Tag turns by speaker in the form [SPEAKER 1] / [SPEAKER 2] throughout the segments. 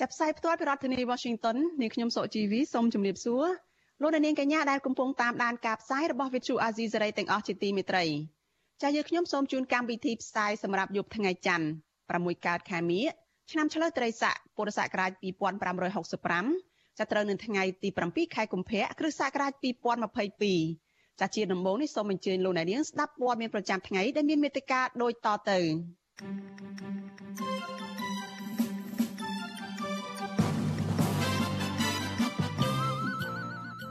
[SPEAKER 1] ចាប់ផ្សាយផ្ទាល់ពីរដ្ឋធានី Washington នាងខ្ញុំសុកជីវីសូមជម្រាបសួរលោកអ្នកនាងកញ្ញាដែលកំពុងតាមដានការផ្សាយរបស់ Vuthu Azizi Serai ទាំងអស់ជាទីមេត្រីចា៎យើងខ្ញុំសូមជូនកម្មវិធីផ្សាយសម្រាប់យប់ថ្ងៃច័ន្ទ6កើតខែមិញឆ្នាំឆ្លូវត្រីស័កពុរសករាជ2565ចាប់ត្រូវនៅថ្ងៃទី7ខែកុម្ភៈគ្រិស្តសករាជ2022ចាជាដំបូងនេះសូមអញ្ជើញលោកអ្នកនាងស្ដាប់ព័ត៌មានប្រចាំថ្ងៃដែលមានមេត្តាដូចតទៅ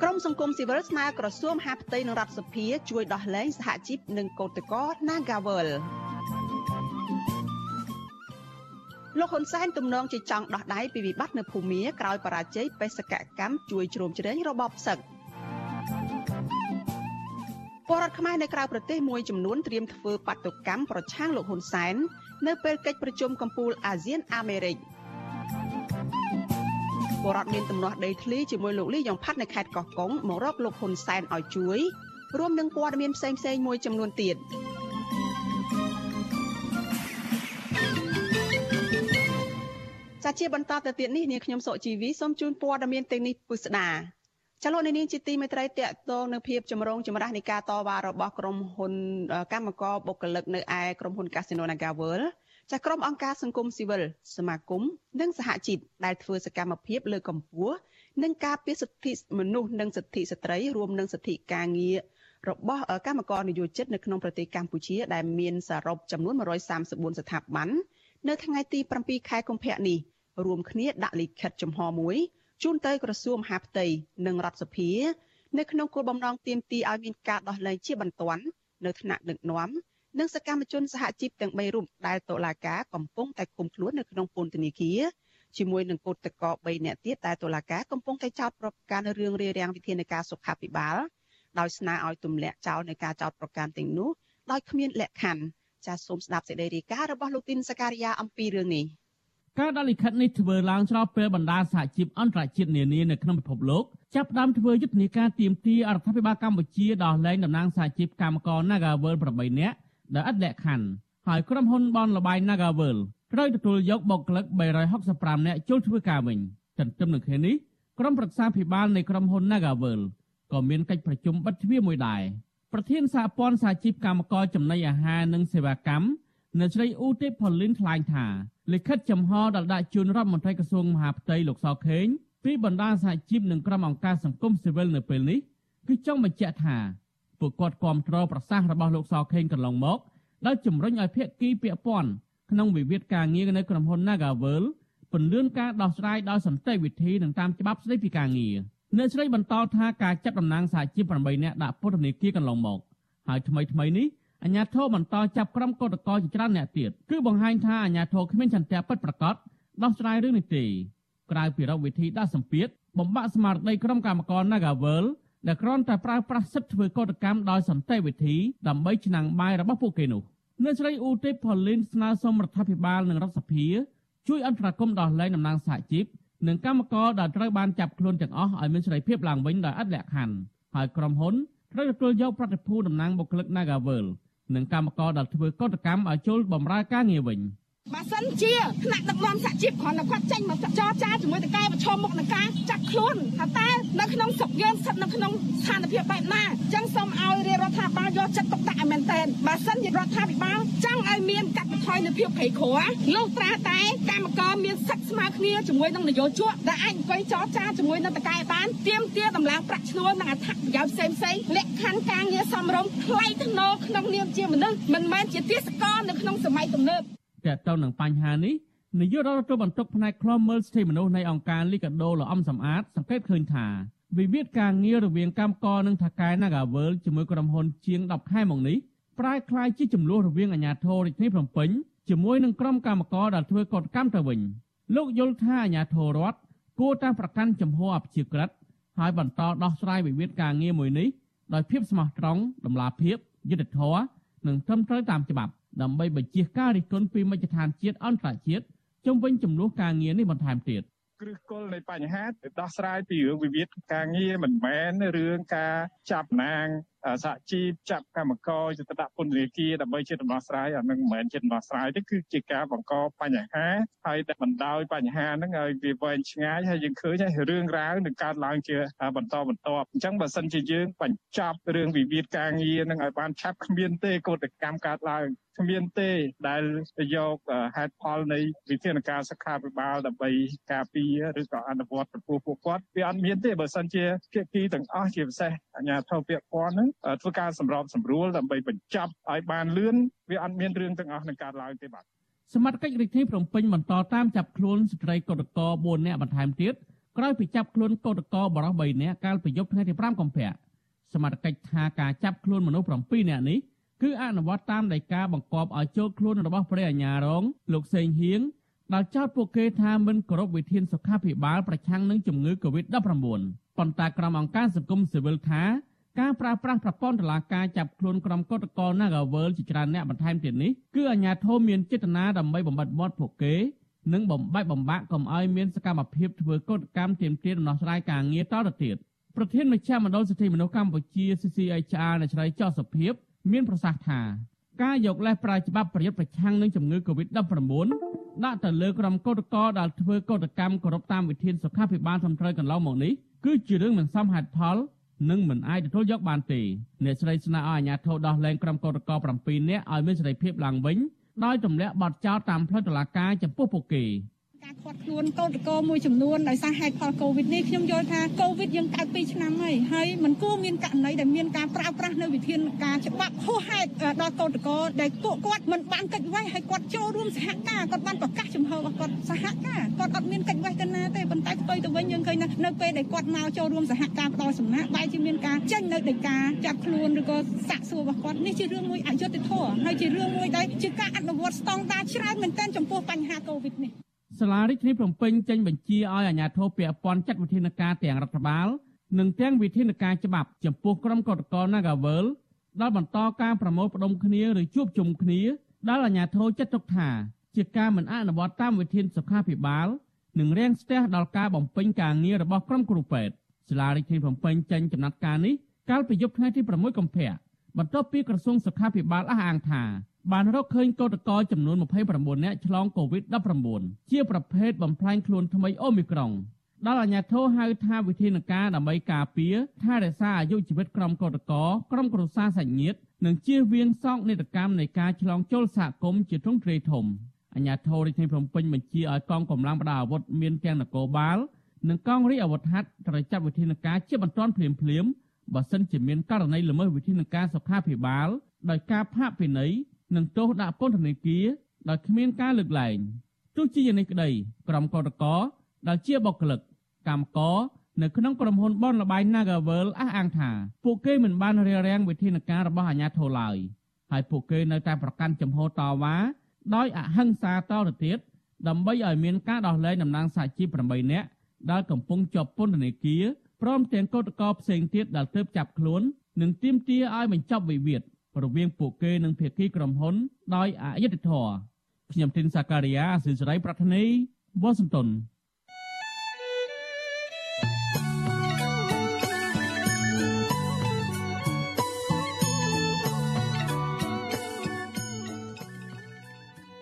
[SPEAKER 1] ក្រមសង្គមស៊ីវិលស្នើក្រសួងមហាផ្ទៃនិងរដ្ឋសភាជួយដោះលែងសហជីពនិងកោតក្រ Nagawal លោកហ៊ុនសែនទំនងជាចង់ដោះដៃពីវិបត្តិនៅភូមាក្រោយបរាជ័យបេសកកម្មជួយជ្រោមជ្រែងរបបផ្សឹកបរដ្ឋខ្មែរនៅក្រៅប្រទេសមួយចំនួនត្រៀមធ្វើបាតុកម្មប្រឆាំងលោកហ៊ុនសែននៅពេលកិច្ចប្រជុំកំពូលអាស៊ានអាមេរិក បរដ្ឋមានទំនាស់ដីធ្លីជាមួយលោកលីយ៉ុងផាត់នៅខេត្តកោះកុងមករកលោកហ៊ុនសែនឲ្យជួយរួមនឹងព័ត៌មានផ្សេងៗមួយចំនួនទៀតចាជាបន្តទៅទៀតនេះនាងខ្ញុំសុជីវីសូមជូនព័ត៌មានទាំងនេះពុស្ដាចលនានាងជាទីមេត្រីតកតងនៅភាពចម្រូងចម្រាសនៃការតវ៉ារបស់ក្រុមហ៊ុនកម្មករបុគ្គលិកនៅឯក្រុមហ៊ុន Casino NagaWorld ចាក្រុមអង្គការសង្គមស៊ីវិលសមាគមនិងសហជីពដែលធ្វើសកម្មភាពលើកកម្ពស់និងការពារសិទ្ធិមនុស្សនិងសិទ្ធិស្ត្រីរួមនឹងសិទ្ធិការងាររបស់កម្មករនិយោជិតនៅក្នុងប្រទេសកម្ពុជាដែលមានសរុបចំនួន134ស្ថាប័ននៅថ្ងៃទី7ខែកុម្ភៈនេះរួមគ្នាដាក់លិខិតចំហមួយជូនទៅក្រសួងមហាផ្ទៃនិងរដ្ឋសភានៅក្នុងគោលបំណងទាមទារឲ្យមានការដោះលែងជាបន្ទាន់នៅថ្នាក់ដឹកនាំ និងសកម្មជនសហជីពទាំង3រូបដែលតុលាការកំពុងតែឃុំខ្លួននៅក្នុងពន្ធនាគារជាមួយនឹងកូតកោ3នាក់ទៀតដែលតុលាការកំពុងតែចោទប្រកាន់រឿងរារាំងវិធានការសុខាភិបាលដោយស្នើឲ្យទម្លាក់ចោលនៃការចោទប្រកាន់ទាំងនោះដោយគ្មានលក្ខខណ្ឌចាសសូមស្ដាប់សេចក្តីរាយការណ៍របស់លោកទីនសការីយ៉ាអំពីរឿងនេះ
[SPEAKER 2] ការដាក់លិខិតនេះធ្វើឡើងស្របពេលបណ្ដាសហជីពអន្តរជាតិនានានៅក្នុងពិភពលោកចាប់ផ្ដើមធ្វើយុទ្ធនាការទាមទាររដ្ឋាភិបាលកម្ពុជាដោះលែងតំណាងសហជីពកម្មករ Nagawal 8នាក់ ដែលឥតលក្ខខណ្ឌហើយក្រុមហ៊ុនបនលបាយ Nagawal ត្រូវទទួលយកបុគ្គលិក365នាក់ចូលធ្វើការវិញទន្ទឹមនឹងគ្នានេះក្រុមប្រឹក្សាភិបាលនៃក្រុមហ៊ុន Nagawal ក៏មានកិច្ចប្រជុំបិទទ្វារមួយដែរប្រធានសហព័ន្ធសហជីពកម្មករចំណីអាហារនិងសេវាកម្មនៅស្រីអ៊ូទេផលីនថ្លែងថាលិខិតចំហដែលដាក់ជូនរដ្ឋមន្ត្រីក្រសួងមហាផ្ទៃលោកសខេងពីបណ្ដាសហជីពនិងក្រុមអង្គការសង្គមស៊ីវិលនៅពេលនេះគឺចង់បញ្ជាក់ថា ពួកគាត់គ្រប់គ្រងប្រសាសន៍របស់លោកសខេងកន្លងមកដែលជំរុញឲ្យភាគីពាក់ព័ន្ធក្នុងវិវាទការងារនៅក្រុមហ៊ុន Nagavel ពន្លឿនការដោះស្រាយដោយសន្តិវិធីនិងតាមច្បាប់ស្តីពីការងារអ្នកស្រីបន្តថាការចាប់តំណាងសហជីព8នាក់ដាក់ពន្ធនាគារកន្លងមកហើយថ្មីថ្មីនេះអាញាធរបន្តចាប់ក្រុមកោតក្រជាច្រើនអ្នកទៀតគឺបង្ហាញថាអាញាធរគ្មានចន្ទៈពិតប្រាកដដោះស្រាយរឿងនេះទេក្រៅពីរកវិធីដាក់សម្ពាធបំបាក់ស្មារតីក្រុមកម្មករ Nagavel ដែលគ្រាន់តែប្រើប្រាស់សិទ្ធិធ្វើកោតកម្មដោយសន្តិវិធីដើម្បីឆ្នាំងបាយរបស់ពួកគេនោះអ្នកស្រីអ៊ូទេផលីនស្នើសុំរដ្ឋាភិបាលនិងរដ្ឋសភាជួយអន្តរាគមន៍ដោះលែងតំណាងសហជីពនិងកម្មករដែលត្រូវបានចាប់ខ្លួនទាំងអស់ឲ្យមានសេរីភាពឡើងវិញដោយឥតលក្ខខណ្ឌហើយក្រុមហ៊ុនត្រូវទទួលយកប្រតិភូតំណាងបុគ្គលិក Nagavel និងកម្មករដែលធ្វើកតកម្មឲ្យចូលបម្រើការងារវិញ។
[SPEAKER 3] បើសិនជាថ្នាក់ដឹកនាំសហជីពគ្រាន់តែគាត់ចេញមកចរចាជាមួយតកែប្រឈមមុខនឹងការចាត់ខ្លួនថាតើនៅក្នុងស្រុកយើងស្ថិតនៅក្នុងស្ថានភាពបែបណាអញ្ចឹងសូមឲ្យរាជរដ្ឋាភិបាលយកចិត្តទុកដាក់ឲ្យមែនទែនបើសិនជារដ្ឋាភិបាលចង់ឲ្យមានកាត់បន្ថយនៅភាពក្រីក្រលុះត្រាតែកម្មករមានសិទ្ធិស្មើគ្នាជាមួយនឹងនយោជកដែលអាចអង្គុយចរចាជាមួយនឹងតកែបានទៀមទាតម្លើងប្រាក់ឈ្នួលនិងអត្ថប្រយោជន៍ផ្សេងផ្សេងលក្ខខណ្ឌការងារសមរម្យថ្លៃថ្នូរក្នុងនាមជាមនុស្សមិនមែនជាទាសករនៅក្នុងសម័យទំនើប
[SPEAKER 2] តកតទៅនឹងបញ្ហានេះនាយករដ្ឋទទួលបន្ទុកផ្នែកខ្លមមើលសិទ្ធិមនុស្សនៃអង្គការលីកាដូលោកអំសំអាតសង្កេតឃើញថាវិវាទការងាររវាងកម្មករនិងថកែ Nagavel ជាមួយក្រុមហ៊ុនជាង10ខែមកនេះប្រែក្លាយជាចំនួនរវាងអាជ្ញាធររាជធានីភ្នំពេញជាមួយនឹងក្រុមកម្មករដែលធ្វើកតកម្មទៅវិញលោកយល់ថាអាជ្ញាធររដ្ឋគួរតែប្រកាន់ចំហអព្យាក្រឹតហើយបន្តដោះស្រាយវិវាទការងារមួយនេះដោយភាពស្មោះត្រង់តម្លាភាពយុត្តិធម៌និងត្រឹមត្រូវតាមច្បាប់ ដើម្បីបញ្ជៀសការរិះគន់ពីមជ្ឈដ្ឋានជាតិអន្តរជាតិជុំវិញចំនួនការងារនេះបន្ថែមទៀត
[SPEAKER 4] គ្រឹះគល់នៃបញ្ហាទៅដោះស្រាយពីរឿងវិវាទការងារមិនមែនរឿងការចាប់ណាង សហជីពចាប់កម្មករទៅដាក់ពន្ធនាគារដើម្បីជាដំណោះស្រាយអានឹងមិនមែនជាដំណោះស្រាយទេគឺជាការបង្កបញ្ហាហើយតែបណ្ដោយបញ្ហាហ្នឹងឲ្យវាវែងឆ្ងាយហើយយើងឃើញហើយរឿងរ៉ាវនឹងកើតឡើងជាបន្តបន្ទាប់អញ្ចឹងបើសិនជាយើងបញ្ចប់រឿងវិវាទការងារនឹងឲ្យបានឆាប់គ្មានទេកោតកម្មកើតឡើងគ្មានទេដែលយកហេតុផលនៃវិធានការសុខាភិបាលដើម្បីការពារឬក៏អនុវត្តចំពោះពួកគាត់វាអត់មានទេបើសិនជាភាគីទាំងអស់ជាពិសេសអាជ្ញាធរពាក់ព័ន្ធហ្នឹងធ្វើការសម្របសម្រួលដើម្បីបញ្ចប់ឲ្យបានលឿនវាអត់មានរឿងទាំងអស់នឹងកើតឡើងទេបាទ
[SPEAKER 2] សមត្ថកិច្ចរាជធានីភ្នំពេញបន្តតាមចាប់ខ្លួនស្ត្រីកោតក្រ4នាក់បន្ថែមទៀតក្រោយពីចាប់ខ្លួនកោតករបរិសុទ្ធ3នាក់កាលពីយប់ថ្ងៃទី5កុម្ភៈសមត្ថកិច្ចថាការចាប់ខ្លួនមនុស្ស7នាក់នេះគឺអនុវត្តតាមដីកាបង្គាប់ឲ្យចូលខ្លួនរបស់ព្រះអាជ្ញារងលោកសេងហៀងដែលចោទពួកគេថាមិនគោរពវិធានសុខាភិបាលប្រឆាំងនឹងជំងឺ Covid-19 ប៉ុន្តែក្រុមអង្គការសង្គមស៊ីវិលថា ការប្រើប្រាស់ប្រព័ន្ធតុលាការចាប់ខ្លួនក្រុមកុតកល Nagawal ជាច្រើនអ្នកបន្ថែមទៀតនេះគឺអាជ្ញាធរមានចេតនាដើម្បីបំបត្តិមាត់ពួកគេនិងបំបែកបំបាក់កុំឲ្យមានសកម្មភាពធ្វើកុតកម្មទាមទារដំណោះស្រាយការងារតទៅទៀតប្រធានមជ្ឈមណ្ឌលសិទ្ធិមនុស្សកម្ពុជា CCHR នៅឆ្លៃចោះសុភាព មានប្រសាសន៍ថាការយកលេសប្រើច្បាប់ប្រយុទ្ធប្រឆាំងនឹងជំងឺ Covid-19 ដាក់ទៅលើក្រុមកោតក្រដែលធ្វើកោតកម្មគោរពតាមវិធានសុខាភិបាលត្រឹមត្រូវកន្លងមកនេះគឺជារឿងមិនសមហេតុផល និងមិនអាចទទួលយកបានទេអ្នកស្រីស្នើឲ្យអាជ្ញាធរដោះលែងក្រុមកោតក្រ7នាក់ឲ្យមានសេរីភាពឡើងវិញដោយទម្លាក់បទចោទតាមផ្លូវតុលាការចំពោះពួកគេ។
[SPEAKER 3] ការខាត់ខ្លួនកោតកោមួយចំនួនដោយសារហេតុផលកូវីដនេះខ្ញុំយល់ថាកូវីដយើងកើត2ឆ្នាំហើយហើយมันគួរមានករណីដែលមានការប្រើប្រាស់នៅវិធានការច្បាប់ហួសហេតុដល់កោតកោដែលពួកគាត់មិនបានកិច្ចវេះហើយគាត់ចូលរួមសហការគាត់បានប្រកាសចំហរបស់គាត់សហការគាត់អត់មានកិច្ចវេះទៅណាទេប៉ុន្តែផ្ទុយទៅវិញយើងឃើញនៅពេលដែលគាត់មកចូលរួមសហការផ្ដល់សំណាក់បែរជាមានការចេញនៅដីកាចាប់ខ្លួនឬក៏សាកសួររបស់គាត់នេះជារឿងមួយអយុត្តិធម៌ហើយជារឿងមួយដែលជាការអនុវត្តស្តង់ដារច្រើនមែនទែនចំពោះបញ្ហាកូវីដនេះ
[SPEAKER 2] សាលារាជធានីភ្នំពេញចេញបញ្ជាឲ្យអាជ្ញាធរពាក់ព័ន្ធចាត់វិធានការទាំងរដ្ឋបាលនិងទាំងវិធានការច្បាប់ចំពោះក្រុមកតក Nagawal ដែលបន្តការប្រមូលផ្ដុំគ្នាឬជួបជុំគ្នាដែលអាជ្ញាធរចាត់ទុកថាជាការមិនអនុវត្តតាមវិធានសុខាភិបាលនិងរាំងស្ទះដល់ការបំពេញការងាររបស់ក្រុមគ្រូពេទ្យសាលារាជធានីភ្នំពេញចេញចំណាត់ការនេះកាលពីយប់ថ្ងៃទី6កុម្ភៈបន្ទាប់ពីក្រសួងសុខាភិបាលអះអាងថា បានរកឃើញកោតក្រចំនួន29នាក់ឆ្លងកូវីដ -19 ជាប្រភេទបំផ្លាញខ្លួនថ្មីអូមីក្រុងដល់អាជ្ញាធរហៅថាវិធានការដើម្បីការពារថែរក្សាអាយុជីវិតក្រុមកោតក្រក្រុមគ្រួសារសាច់ញាតិនិងជៀសវាងសោកនាដកម្មនៃការឆ្លងចូលសហគមន៍ជាទ្រង់ទ្រាយធំអាជ្ញាធររាជធានីភ្នំពេញបញ្ជាឲ្យកងកម្លាំងបដាអាវុធមានទាំងនគរបាលនិងកងរាជអាវុធហត្ថត្រូវចាត់វិធានការជាបន្ទាន់ភ្លាមភ្លាមបើសិនជាមានករណីល្មើសវិធានការសុខាភិបាលដោយការផាកពិន័យ និងទោសដាក់ពន្ធនាគារដោយគ្មានការលើកលែងទោះជាយ៉ាងនេះក្តីក្រុមកោតក្រដែលជាបុគ្គលិកកម្មករនៅក្នុងក្រុមហ៊ុនបនលបាយ Nagavel អះអាងថាពួកគេមិនបានរារាំងវិធានការរបស់អាជ្ញាធរឡើយហើយពួកគេនៅតែប្រកាន់ចំហតវ៉ាដោយអហិង្សាតទៅទៀតដើម្បីឲ្យមានការដោះលែងតំណាងសហជីព8នាក់ដែលកំពុងជាប់ពន្ធនាគារព្រមទាំងកោតក្រផ្សេងទៀតដែលទើបចាប់ខ្លួននិងទាមទារឲ្យបញ្ចប់វិវាទ រវាងពួកគេនិងភាគីក្រុមហ៊ុនដោយអយុត្តិធម៌ខ្ញុំទីនសាការីយ៉ាអសិសរីប្រធានីវ៉ាស៊ីនតោន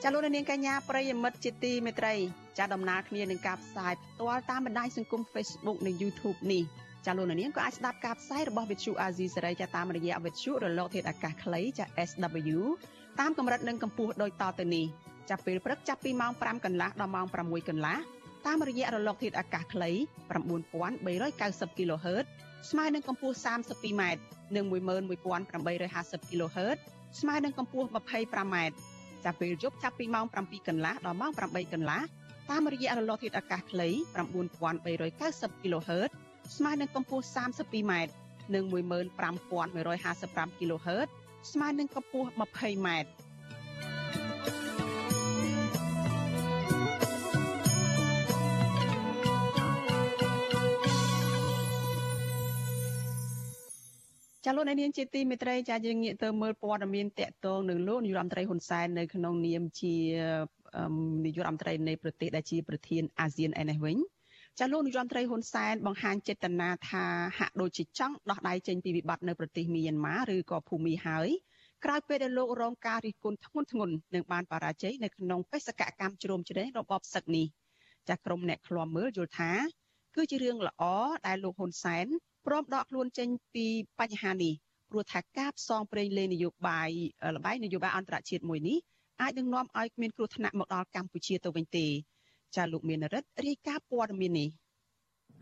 [SPEAKER 1] ចាលោកនាងកញ្ញាប្រិយមិត្តជាទីមេត្រីចាដំណើរគ្នានឹងការផ្សាយផ្ទាល់តាមបណ្ដាញសង្គម Facebook និង YouTube នេះ ចាលោកនាងក៏អាចស្ដាប់ការផ្សាយរបស់ Vithu Azizi សេរីចាតាមរយៈ Vithu រលកធាតុអាកាសខ្លីចា SW តាមកម្រិតនិងកម្ពស់ដូចតទៅនេះចាប់ពេលព្រឹកចាប់ពីម៉ោង5កន្លះដល់ម៉ោង6កន្លះតាមរយៈរលកធាតុអាកាសខ្លី9390 kHz ស្មើនឹងកម្ពស់ 32m និង11850 kHz ស្មើនឹងកម្ពស់ 25m ចាប់ពេលយប់ចាប់ពីម៉ោង7កន្លះដល់ម៉ោង8កន្លះតាមរយៈរលកធាតុអាកាសខ្លី9390 kHz ស្មើនឹងកម្ពស់ 32m និង15155 kHz ស្មើនឹងកម្ពស់ 20m
[SPEAKER 2] ច
[SPEAKER 1] ចាលោកនាងជាទីមេត្រីចាយើងងាកទៅមើលព័ត៌មានតកតងនឹងលោកនាយរដ្ឋមន្ត្រីហ៊ុនសែននៅក្នុងនាមជានាយករដ្ឋមន្ត្រីនៃប្រទេសដែលជាប្រធានអាស៊ានឯនេះវិញ ចាលោកនាយរដ្ឋមន្ត្រីហ៊ុនសែនបង្ហាញចេតនាថាហាក់ដូចជាចង់ដោះដៃចេញពីវិបត្តិនៅប្រទេសមីយ៉ាន់ម៉ាឬក៏ភូមាហើយក្រោយពេលដែលលោករងការរិះគន់ធ្ងន់ធ្ងរនឹងបានបរាជ័យនៅក្នុងបេសកកម្មជ្រោមជ្រែងរបបសឹកនេះចាក្រុមអ្នកឃ្លាំមើលយល់ថាគឺជារឿងល្អដែលលោកហ៊ុនសែនព្រមដកខ្លួនចេញពីបញ្ហានេះព្រោះថាការផ្សងព្រេងលេងនយោបាយលបាយនយោបាយអន្តរជាតិមួយនេះអាចនឹងនាំឲ្យមានគ្រោះថ្នាក់មកដល់កម្ពុជាទៅវិញទេ ចាលោកមានរិទ្ធរាយការណ៍ព័ត៌មាននេះ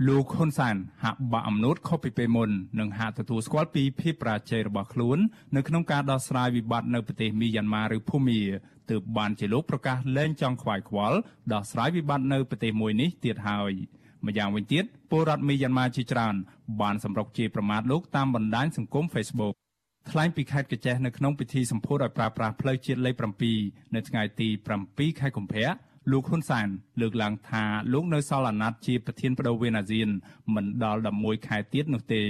[SPEAKER 5] លោកហ៊ុនសានហាក់បាក់អំណូតខុសពីពេលមុននិងហាក់ទទួលស្គាល់ពីភាពប្រាជ័យរបស់ខ្លួននៅក្នុងការដោះស្រាយវិបត្តិនៅប្រទេសមីយ៉ាន់ម៉ាឬភូមាទើបបានជាលោកប្រកាសលែងចង់ខ្វាយខ្វល់ដោះស្រាយវិបត្តិនៅប្រទេសមួយនេះទៀតហើយ។ម្យ៉ាងវិញទៀតពលរដ្ឋមីយ៉ាន់ម៉ាជាច្រើនបានសម្រុកជាប្រមាថលោកតាមបណ្ដាញសង្គម Facebook ថ្លែងពីខេត្តកញ្ចេះនៅក្នុងពិធីសម្ពោធឲ្យប្រើប្រាស់ផ្លូវជាតិលេខ7នៅថ្ងៃទី7ខែកុម្ភៈ លោកហ៊ុនសែនលើកឡើងថាលោកនៅសល់អាណត្តិជាប្រធានបដូវវេនអាស៊ានមិនដល់11ខែទៀតនោះទេ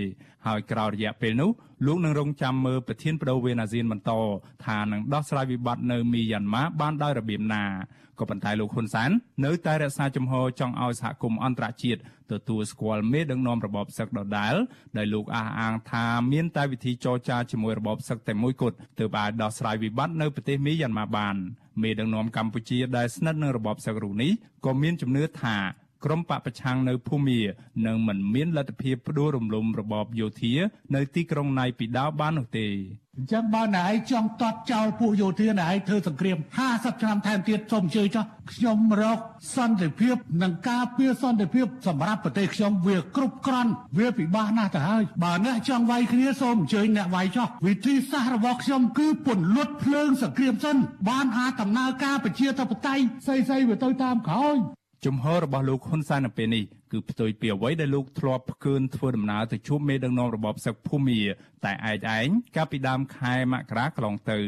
[SPEAKER 5] ហើយក្រោយរយៈពេលនោះលោកនឹងរងចាំមើលប្រធានបដូវវេនអាស៊ានបន្តថានឹងដោះស្រាយវិបត្តិនៅមីយ៉ាន់ម៉ាបានដោយរបៀបណាក៏ប៉ុន្តែលោកហ៊ុនសែននៅតែរក្សាជំហរចង់ឲ្យសហគមន៍អន្តរជាតិទទួលស្គាល់មេដឹកនាំរបបសឹកដដែលដោយលោកអះអាងថាមានតែវិធីចរចាជាមួយរបបសឹកតែមួយគត់ទើបអាចដោះស្រាយវិបត្តិនៅប្រទេសមីយ៉ាន់ម៉ាបានមេដឹកនាំកម្ពុជាដែលស្និទ្ធនឹងរបបសឹករូនេះក៏មានជំនឿថា ក្រុមបពប្រឆាំងនៅភូមានឹងមិនមានលទ្ធភាពផ្ដួលរំលំរបបយោធា នៅទីក្រុងណៃពីដាវបាននោះទេ
[SPEAKER 6] អញ្ចឹងបើណែឯងចង់តតចោលពួកយោធាណែឯងធ្វើសង្គ្រាម50ឆ្នាំថែមទៀតសូមអញ្ជើញចុះខ្ញុំរកសន្តិភាពនិងការពារសន្តិភាពសម្រាប់ប្រទេសខ្ញុំវាគ្រប់គ្រាន់វាពិបាកណាស់ទៅហើយបើអ្នកចង់វាយគ្នាសូមអញ្ជើញអ្នកវាយចុះវិធីសាស្ត្ររបស់ខ្ញុំគឺពន្លត់ភ្លើងសង្គ្រាមសិនបានអាចដំណើរការប្រជាធិបតេយ្យស្អីៗវាទៅតាមក្រោយ
[SPEAKER 5] ជំហររបស់លោកហ៊ុនសែននៅពេលនេះគឺផ្ទុយពីអ្វីដែលលោកធ្លាប់ផ្កើនធ្វើដំណើរទៅជួបមេដឹកនាំរបបសឹកភូមាតែឯកឯងកាលពីដើមខែមករាកន្លងទៅ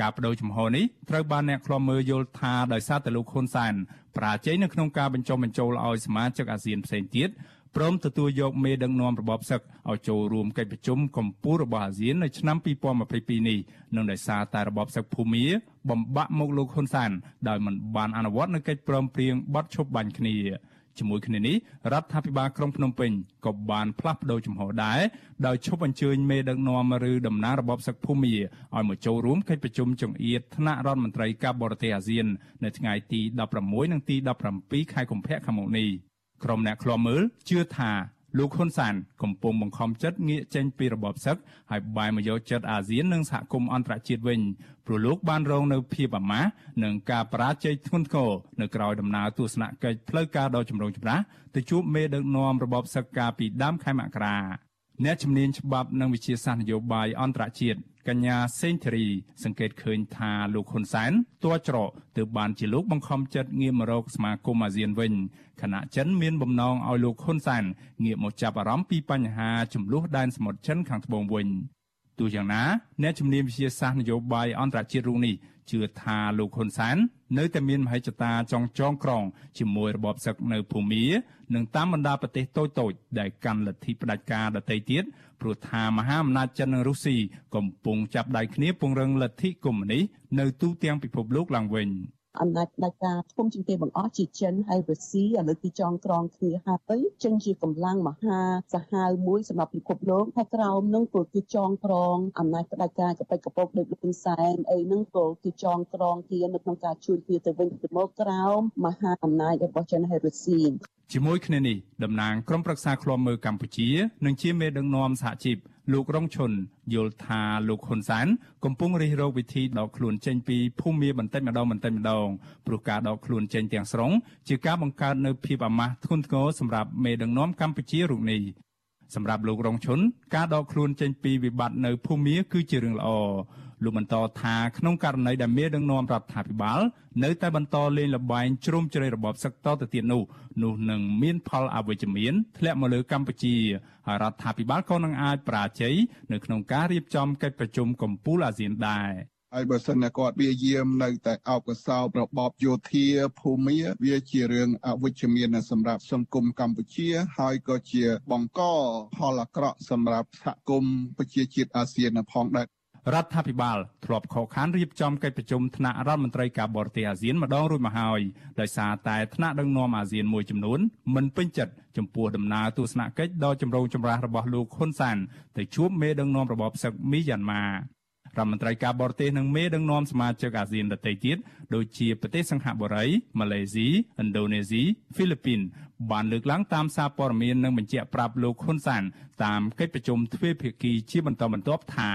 [SPEAKER 5] ការបដូរជំហរនេះត្រូវបានអ្នកខ្លាំមើលយល់ថាដោយសារតែលោកហ៊ុនសែនប្រាជ័យនៅក្នុងការបញ្ចុះបញ្ចូលឲ្យសមាជិកអាស៊ានផ្សេងទៀត ព្រមទទួលយកមេដឹកនាំរបបសឹកឲ្យចូលរួមកិច្ចប្រជុំកម្ពុជារបស់អាស៊ាននៅឆ្នាំ2022នេះនឹងដោយសារតែរបបសឹកភូមាបំបាក់មកលោកហ៊ុនសែនដោយមិនបានអនុវត្តនូវកិច្ចព្រមព្រៀងបទឈប់បាញ់គ្នាជាមួយគ្នានេះរដ្ឋាភិបាលក្រុងភ្នំពេញក៏បានផ្លាស់ប្តូរជំហរដែរដោយឈប់អញ្ជើញមេដឹកនាំឬតំណាងរបបសឹកភូមាឲ្យមកចូលរួមកិច្ចប្រជុំចង្អៀតថ្នាក់រដ្ឋមន្ត្រីការបរទេសអាស៊ាន នៅថ្ងៃទី16និងទី17ខែកុម្ភៈខាងមុខនេះ ក្រុមអ្នកឃ្លាំមើលជឿថាលោកហ៊ុនសានកំពុងបង្ខំចិត្តងាកចេញពីរបបសឹកហើយបែរមកយកចិត្តអាស៊ាននិងសហគមន៍អន្តរជាតិវិញព្រោះលោកបានរងនៅភាពអាម៉ាស់និងការបរាជ័យធ្ងន់ធ្ងរនៅក្រៅដំណើរទស្សនកិច្ចផ្លូវការដ៏ចម្រូងចម្រាសទៅជួបមេដឹកនាំរបបសឹកកាលពីដើមខែមករាអ្នកជំនាញច្បាប់និងវិជាសាស្ត្រនយោបាយអន្តរជាតិ កញ្ញាសេងធារី សង្កេតឃើញថាលោកហ៊ុនសែនទាល់ច្រកទើបបានជាលោកបង្ខំចិត្តងាកមករកសមាគមអាស៊ានវិញខណៈចិនមានបំណងឲ្យលោកហ៊ុនសែនងាកមកចាប់អារម្មណ៍ពីបញ្ហាចំនួនដែនសមុទ្រចិនខាងត្បូងវិញ ទោះយ៉ាងណាអ្នកជំនាញវិទ្យាសាស្ត្រនយោបាយអន្តរជាតិរូបនេះជឿថាលោកហ៊ុនសែននៅតែមានមហិច្ឆតាចង់ចងក្រងជាមួយរបបសឹកនៅភូមានិងតាមបណ្ដាប្រទេសតូចៗដែលកាន់លទ្ធិផ្ដាច់ការដទៃទៀតព្រោះថាមហាអំណាចចិននិងរុស្ស៊ីកំពុងចាប់ដៃគ្នាពង្រឹងលទ្ធិកុម្មុយនីសនៅទូទាំងពិភពលោកឡើងវិញ។
[SPEAKER 7] អំណាចផ្ដាច់ការធំជាងគេបង្អស់ជាចិនហើយរុស្ស៊ីឥឡូវទីចងក្រងគ្នាហើយចិនជាកម្លាំងមហាសាហាវមួយសម្រាប់ពិភពលោកហើយក្រោមនឹងក៏គេចងក្រងអំណាចផ្ដាច់ការកបិចកពកដូចលោកហ៊ុនសែនអីហ្នឹងក៏គេចងក្រងគ្នានៅក្នុងការជួយគ្នាទៅវិញទៅមកក្រោមមហាអំណាចរបស់ចិនហើយរុស្ស៊ី
[SPEAKER 5] ជាមួយគ្នានេះតំណាងក្រុមប្រឹក្សាឃ្លាំមើលកម្ពុជា និងជាមេដឹកនាំសហជីព លោករងឈុនយល់ថាលោកហ៊ុនសែនកំពុងរិះរោចវិធីដកខ្លួនចេញពីភូមិបន្តិចម្ដងបន្តិចម្ដងព្រោះការដកខ្លួនចេញទាំងស្រុងជាការបង្កើតនូវភាពអាម៉ាស់ធ្ងន់ធ្ងរសម្រាប់មេដឹកនាំកម្ពុជារូបនេះសម្រាប់លោករងឈុនការដកខ្លួនចេញពីវិបត្តិនៅភូមិគឺជារឿងល្អ លោកបន្តថាក្នុងករណីដែលមានដឹកនាំរដ្ឋាភិបាលនៅតែបន្តលេងល្បែងជ្រុំជ្រែករបបសឹកតទៅទៀតនោះនោះនឹងមានផលអវិជ្ជមានធ្លាក់មកលើកម្ពុជាហើយរដ្ឋាភិបាលក៏នឹងអាចប្រាជ័យនៅក្នុងការរៀបចំកិច្ចប្រជុំកំពូលអាស៊ានដែរ
[SPEAKER 8] ហើយបើសិនតែគាត់វាយាមនៅតែអោបកសោបរបបយោធាភូមិវាជារឿងអវិជ្ជមានសម្រាប់សង្គមកម្ពុជា ហើយក៏ជាបង្កផលអាក្រក់សម្រាប់សហគមន៍ប្រជាជាតិអាស៊ានផងដែរ
[SPEAKER 5] រដ្ឋាភិបាលធ្លាប់ខកខានរៀបចំកិច្ចប្រជុំថ្នាក់រដ្ឋមន្ត្រីការបរទេសអាស៊ានម្ដងរួចមកហើយដោយសារតែថ្នាក់ដឹកនាំអាស៊ានមួយចំនួនមិនពេញចិត្តចំពោះដំណើរទស្សនកិច្ចដ៏ចម្រូងចម្រាសរបស់លោកហ៊ុនសានទៅជួបមេដឹកនាំរបបសឹកមីយ៉ាន់ម៉ារដ្ឋមន្ត្រីការបរទេសនិងមេដឹកនាំសមាជិកអាស៊ានដទៃទៀតដូចជាប្រទេសសិង្ហបុរីម៉ាឡេស៊ីឥណ្ឌូនេស៊ីហ្វីលីពីនបានលើកឡើងតាមសារព័ត៌មាននិងបញ្ជាក់ប្រាប់លោកហ៊ុនសានតាមកិច្ចប្រជុំទ្វេភាគីជាបន្តបន្ទាប់ថា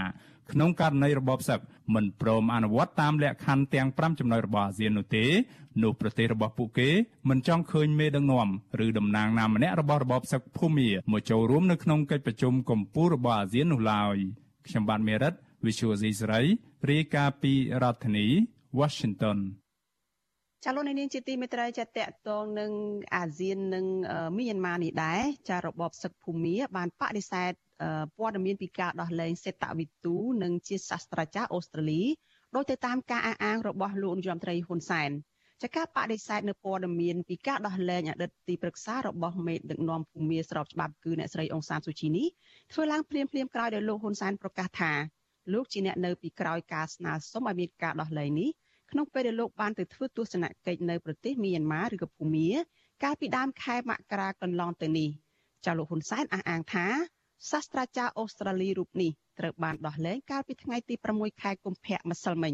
[SPEAKER 5] ក្នុងករណីរបបសឹកមិនព្រមអនុវត្តតាមលក្ខខណ្ឌទាំង5ចំណុចរបស់អាស៊ាននោះទេនោះប្រទេសរបស់ពួកគេមិនចង់ឃើញមេដឹកនាំឬតំណាងណាម្នាក់របស់របបសឹកភូមាមកចូលរួមនៅក្នុងកិច្ចប្រជុំកំពូលរបស់អាស៊ាននោះឡើយខ្ញុំបាទមេរិត Visual C ស្រីរាយការណ៍ពីរដ្ឋធានី Washington
[SPEAKER 1] ចាលោកនាងជាទីមេត្រីចាតកតងនឹងអាស៊ាននិងមីយ៉ាន់ម៉ានេះដែរចារបបសឹកភូមាបានបដិសេធ ព័ត៌មានពីការដោះលែងសេតវិទូនិងជាសាស្ត្រាចារ្យអូស្ត្រាលីដោយទៅតាមការអះអាងរបស់លោកនាយរដ្ឋមន្ត្រីហ៊ុនសែនចាការបដិសេធនៅព័ត៌មានពីការដោះលែងអតីតទីប្រឹក្សារបស់មេដឹកនាំភូមាស្របច្បាប់គឺអ្នកស្រីអង្សានស៊ូជីនេះធ្វើឡើងភ្លាមភ្លាមក្រោយដោយលោកហ៊ុនសែនប្រកាសថាលោកជាអ្នកនៅពីក្រោយការស្នើសុំឲ្យមានការដោះលែងនេះក្នុងពេលដែលលោកបានទៅធ្វើទស្សនកិច្ចនៅប្រទេសមីយ៉ាន់ម៉ាឬក៏ភូមាកាលពីដើមខែមករាកន្លងទៅនេះចាលោកហ៊ុនសែនអះអាងថា សាស្ត្រាចារ្យអូស្ត្រាលីរូបនេះត្រូវបានដោះលែងកាលពីថ្ងៃទី6ខែកុម្ភៈម្សិលមិញ